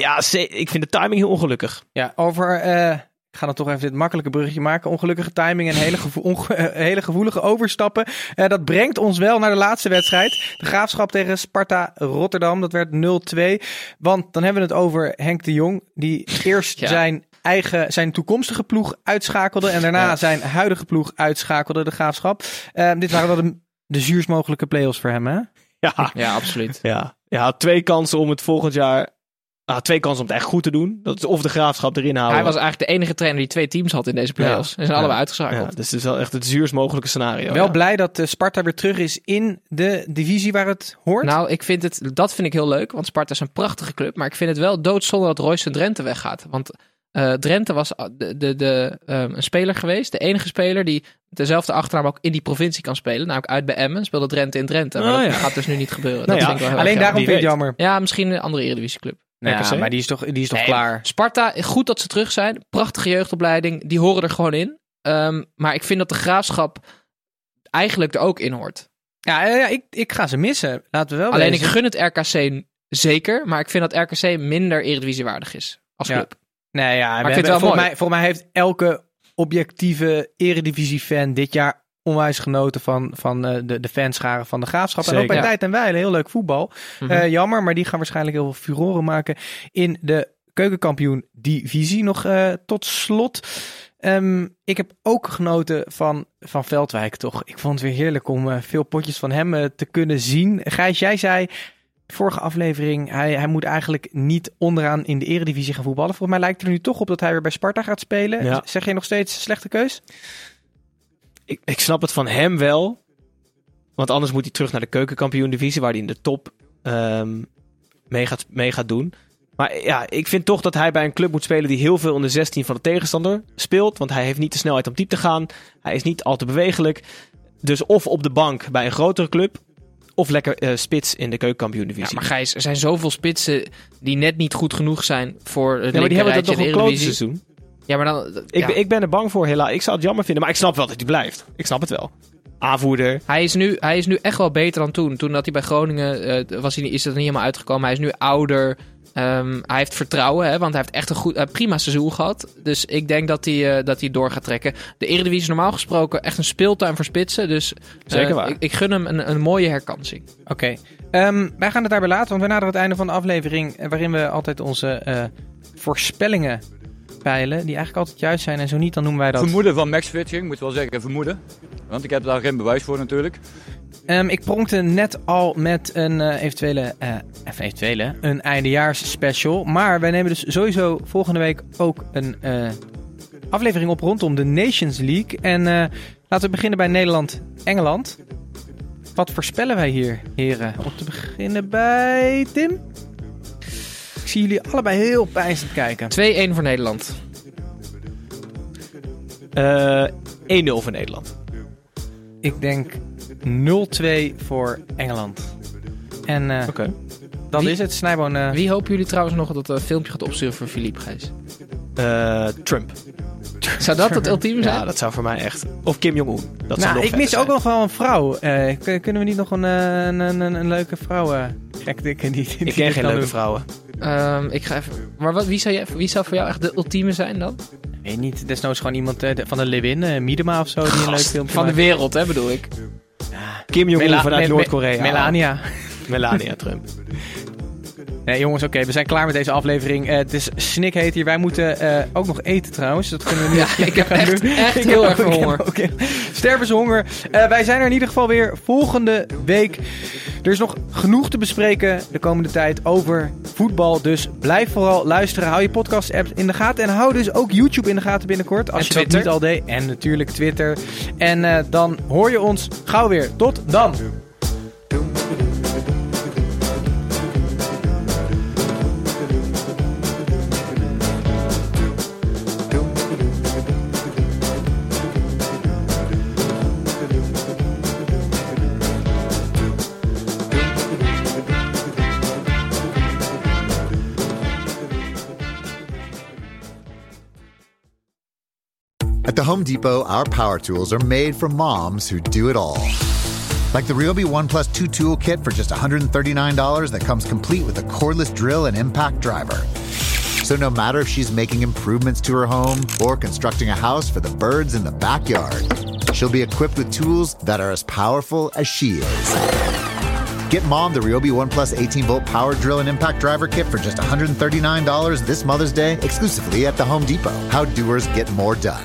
Ja, ik vind de timing heel ongelukkig. Ja, over. eh, ik ga dan toch even dit makkelijke bruggetje maken. Ongelukkige timing en hele, gevo- onge- eh, hele gevoelige overstappen. Eh, dat brengt ons wel naar de laatste wedstrijd. De graafschap tegen Sparta Rotterdam. Dat werd 0-2. Want dan hebben we het over Henk de Jong. Die eerst Ja. zijn eigen, zijn toekomstige ploeg uitschakelde. En daarna Ja. zijn huidige ploeg uitschakelde, de graafschap. Eh, dit waren wel de, de zuurst mogelijke play-offs voor hem, hè? Ja, Ja, absoluut. ja. ja had twee kansen om het volgend jaar... Ah, twee kansen om het echt goed te doen. Dat is of de graafschap erin houden. Hij was eigenlijk de enige trainer die twee teams had in deze playoffs. Ze zijn allebei Ja. uitgeschakeld. Ja, dus het is wel echt het zuurst mogelijke scenario. Wel ja. blij dat eh, Sparta weer terug is in de divisie waar het hoort. Nou, ik vind het, dat vind ik heel leuk, want Sparta is een prachtige club. Maar ik vind het wel doodzonde dat Royce en Drenthe weggaat. Want eh, Drenthe was de, de, de, ehm, een speler geweest, de enige speler die dezelfde achternaam ook in die provincie kan spelen. Namelijk uit bij Emmen, speelde Drenthe in Drenthe. Maar Oh, dat ja. gaat dus nu niet gebeuren. Nou dat ja, vind ik wel heel Alleen daarom vind ik het weet. jammer. jammer. Ja, misschien een andere Eredivisieclub. Ja, maar die is toch, die is toch Nee, klaar? Sparta, goed dat ze terug zijn. Prachtige jeugdopleiding. Die horen er gewoon in. Ehm, maar ik vind dat de graafschap eigenlijk er ook in hoort. Ja, ja, ik, ik ga ze missen. Laten we wel Alleen ik gun het RKC zeker. Maar ik vind dat RKC minder Eredivisiewaardig is als Ja. club. Nee, ja, ik we vind het hebben- wel volgens, mooi. mij, volgens mij heeft elke objectieve eredivisie-fan dit jaar onwijs genoten van, van eh, de, de fanscharen van de Graafschap. en ook bij Ja. Tijd en Weilen, heel leuk voetbal. Mhm. Eh, jammer, maar die gaan waarschijnlijk heel veel furoren maken in de keukenkampioen-divisie. Nog eh, tot slot. Ehm, ik heb ook genoten van, van Veldwijk, toch? Ik vond het weer heerlijk om veel potjes van hem te kunnen zien. Gijs, jij zei vorige aflevering, hij, hij moet eigenlijk niet onderaan in de eredivisie gaan voetballen. Volgens mij lijkt het er nu toch op dat hij weer bij Sparta gaat spelen. Ja. Zeg je nog steeds slechte keus? Ik, ik snap het van hem wel. Want anders moet hij terug naar de keukenkampioen-divisie, waar hij in de top ehm, mee, gaat, mee gaat doen. Maar ja, ik vind toch dat hij bij een club moet spelen die heel veel in de 16 van de tegenstander speelt. Want hij heeft niet de snelheid om diep te gaan. Hij is niet al te bewegelijk. Dus of op de bank bij een grotere club. Of lekker eh, spits in de Ja, keukenkampioen-divisie. maar Gijs, er zijn zoveel spitsen die net niet goed genoeg zijn voor het Ja, maar die hebben dat toch in een klote seizoen. Ja, maar dan... Ik, ja. ik ben er bang voor, helaas. Ik zou het jammer vinden, maar ik snap wel dat hij blijft. Ik snap het wel. Aanvoerder. Hij is, nu, hij is nu echt wel beter dan toen. Toen dat hij bij Groningen eh, was, hij, niet- is dat niet helemaal uitgekomen. Hij is nu ouder. Ehm, hij heeft vertrouwen, hè, want hij heeft echt een goed, prima seizoen gehad. Dus ik denk dat hij, eh, dat hij door gaat trekken. De Eredivisie is normaal gesproken echt een speeltuin voor spitsen. Dus eh, Zeker waar. Ik, ik gun hem een, een mooie herkansing. Oké. Ehm, wij gaan het daarbij laten, want we naderen het einde van de aflevering. Waarin we altijd onze eh, voorspellingen peilen. Die eigenlijk altijd juist zijn. En zo niet, dan noemen wij dat. Vermoeden van Max Fitching, moet wel zeggen vermoeden. Want ik heb daar geen bewijs voor natuurlijk. Ehm, ik pronkte net al met een eh, eventuele, eh, even eventuele, een eindejaars special. Maar wij nemen dus sowieso volgende week ook een eh, aflevering op rondom de Nations League. En laten we beginnen bij Nederland-Engeland. Wat voorspellen wij hier, heren? Om te beginnen bij Tim. Ik zie jullie allebei heel pijnstend kijken. 2-1 voor Nederland. Eh 1-0 voor Nederland. Ik denk 0-2 voor Engeland. En eh, Oké. dat Wie- is het. Snijboon... eh, Wie hopen jullie trouwens nog dat een filmpje gaat opsturen voor Philippe Gijs? Eh, Trump. Zou dat het ultieme zijn? Ja, dat zou voor mij echt. Of Kim Jong-un. Dat zou nou, nog ik mis ook nog wel een vrouw. Eh, kun- kunnen we niet nog een, eh, een, een, leuke vrouw eh gek dikken die, die Ik dit ken geen kan leuke doen? vrouwen. Ehm, ik ga even... Maar wat, wie, zou je, wie zou voor jou echt de ultieme zijn dan? Weet niet. Desnoods gewoon iemand eh, van de Lewin, eh, Miedema of zo, die een leuk filmpje Van de wereld, hè, bedoel ik. Kim Jong-un vanuit Noord-Korea. Melania. Melania Trump. Nee, jongens, oké, we zijn klaar met deze aflevering. Eh, het is snikheet hier. Wij moeten eh, ook nog eten trouwens. Dat kunnen we nu Ja, ik heb echt- doen. echt Ik heel erg honger. ook- Stervenshonger. Eh, wij zijn er in ieder geval weer volgende week. Er is nog genoeg te bespreken de komende tijd over voetbal. Dus blijf vooral luisteren. Hou je podcast-apps in de gaten. En hou dus ook YouTube in de gaten binnenkort. Als En je dat niet al deed. En natuurlijk Twitter. En eh, dan hoor je ons gauw weer. Tot dan. Home Depot, our power tools are made for moms who do it all. Like the Ryobi One Plus 2 tool kit for just $139 that comes complete with a cordless drill and impact driver. So no matter if she's making improvements to her home or constructing a house for the birds in the backyard, she'll be equipped with tools that are as powerful as she is. Get mom the Ryobi One Plus 18 volt power drill and impact driver kit for just $139 this Mother's Day exclusively at the Home Depot. How doers get more done.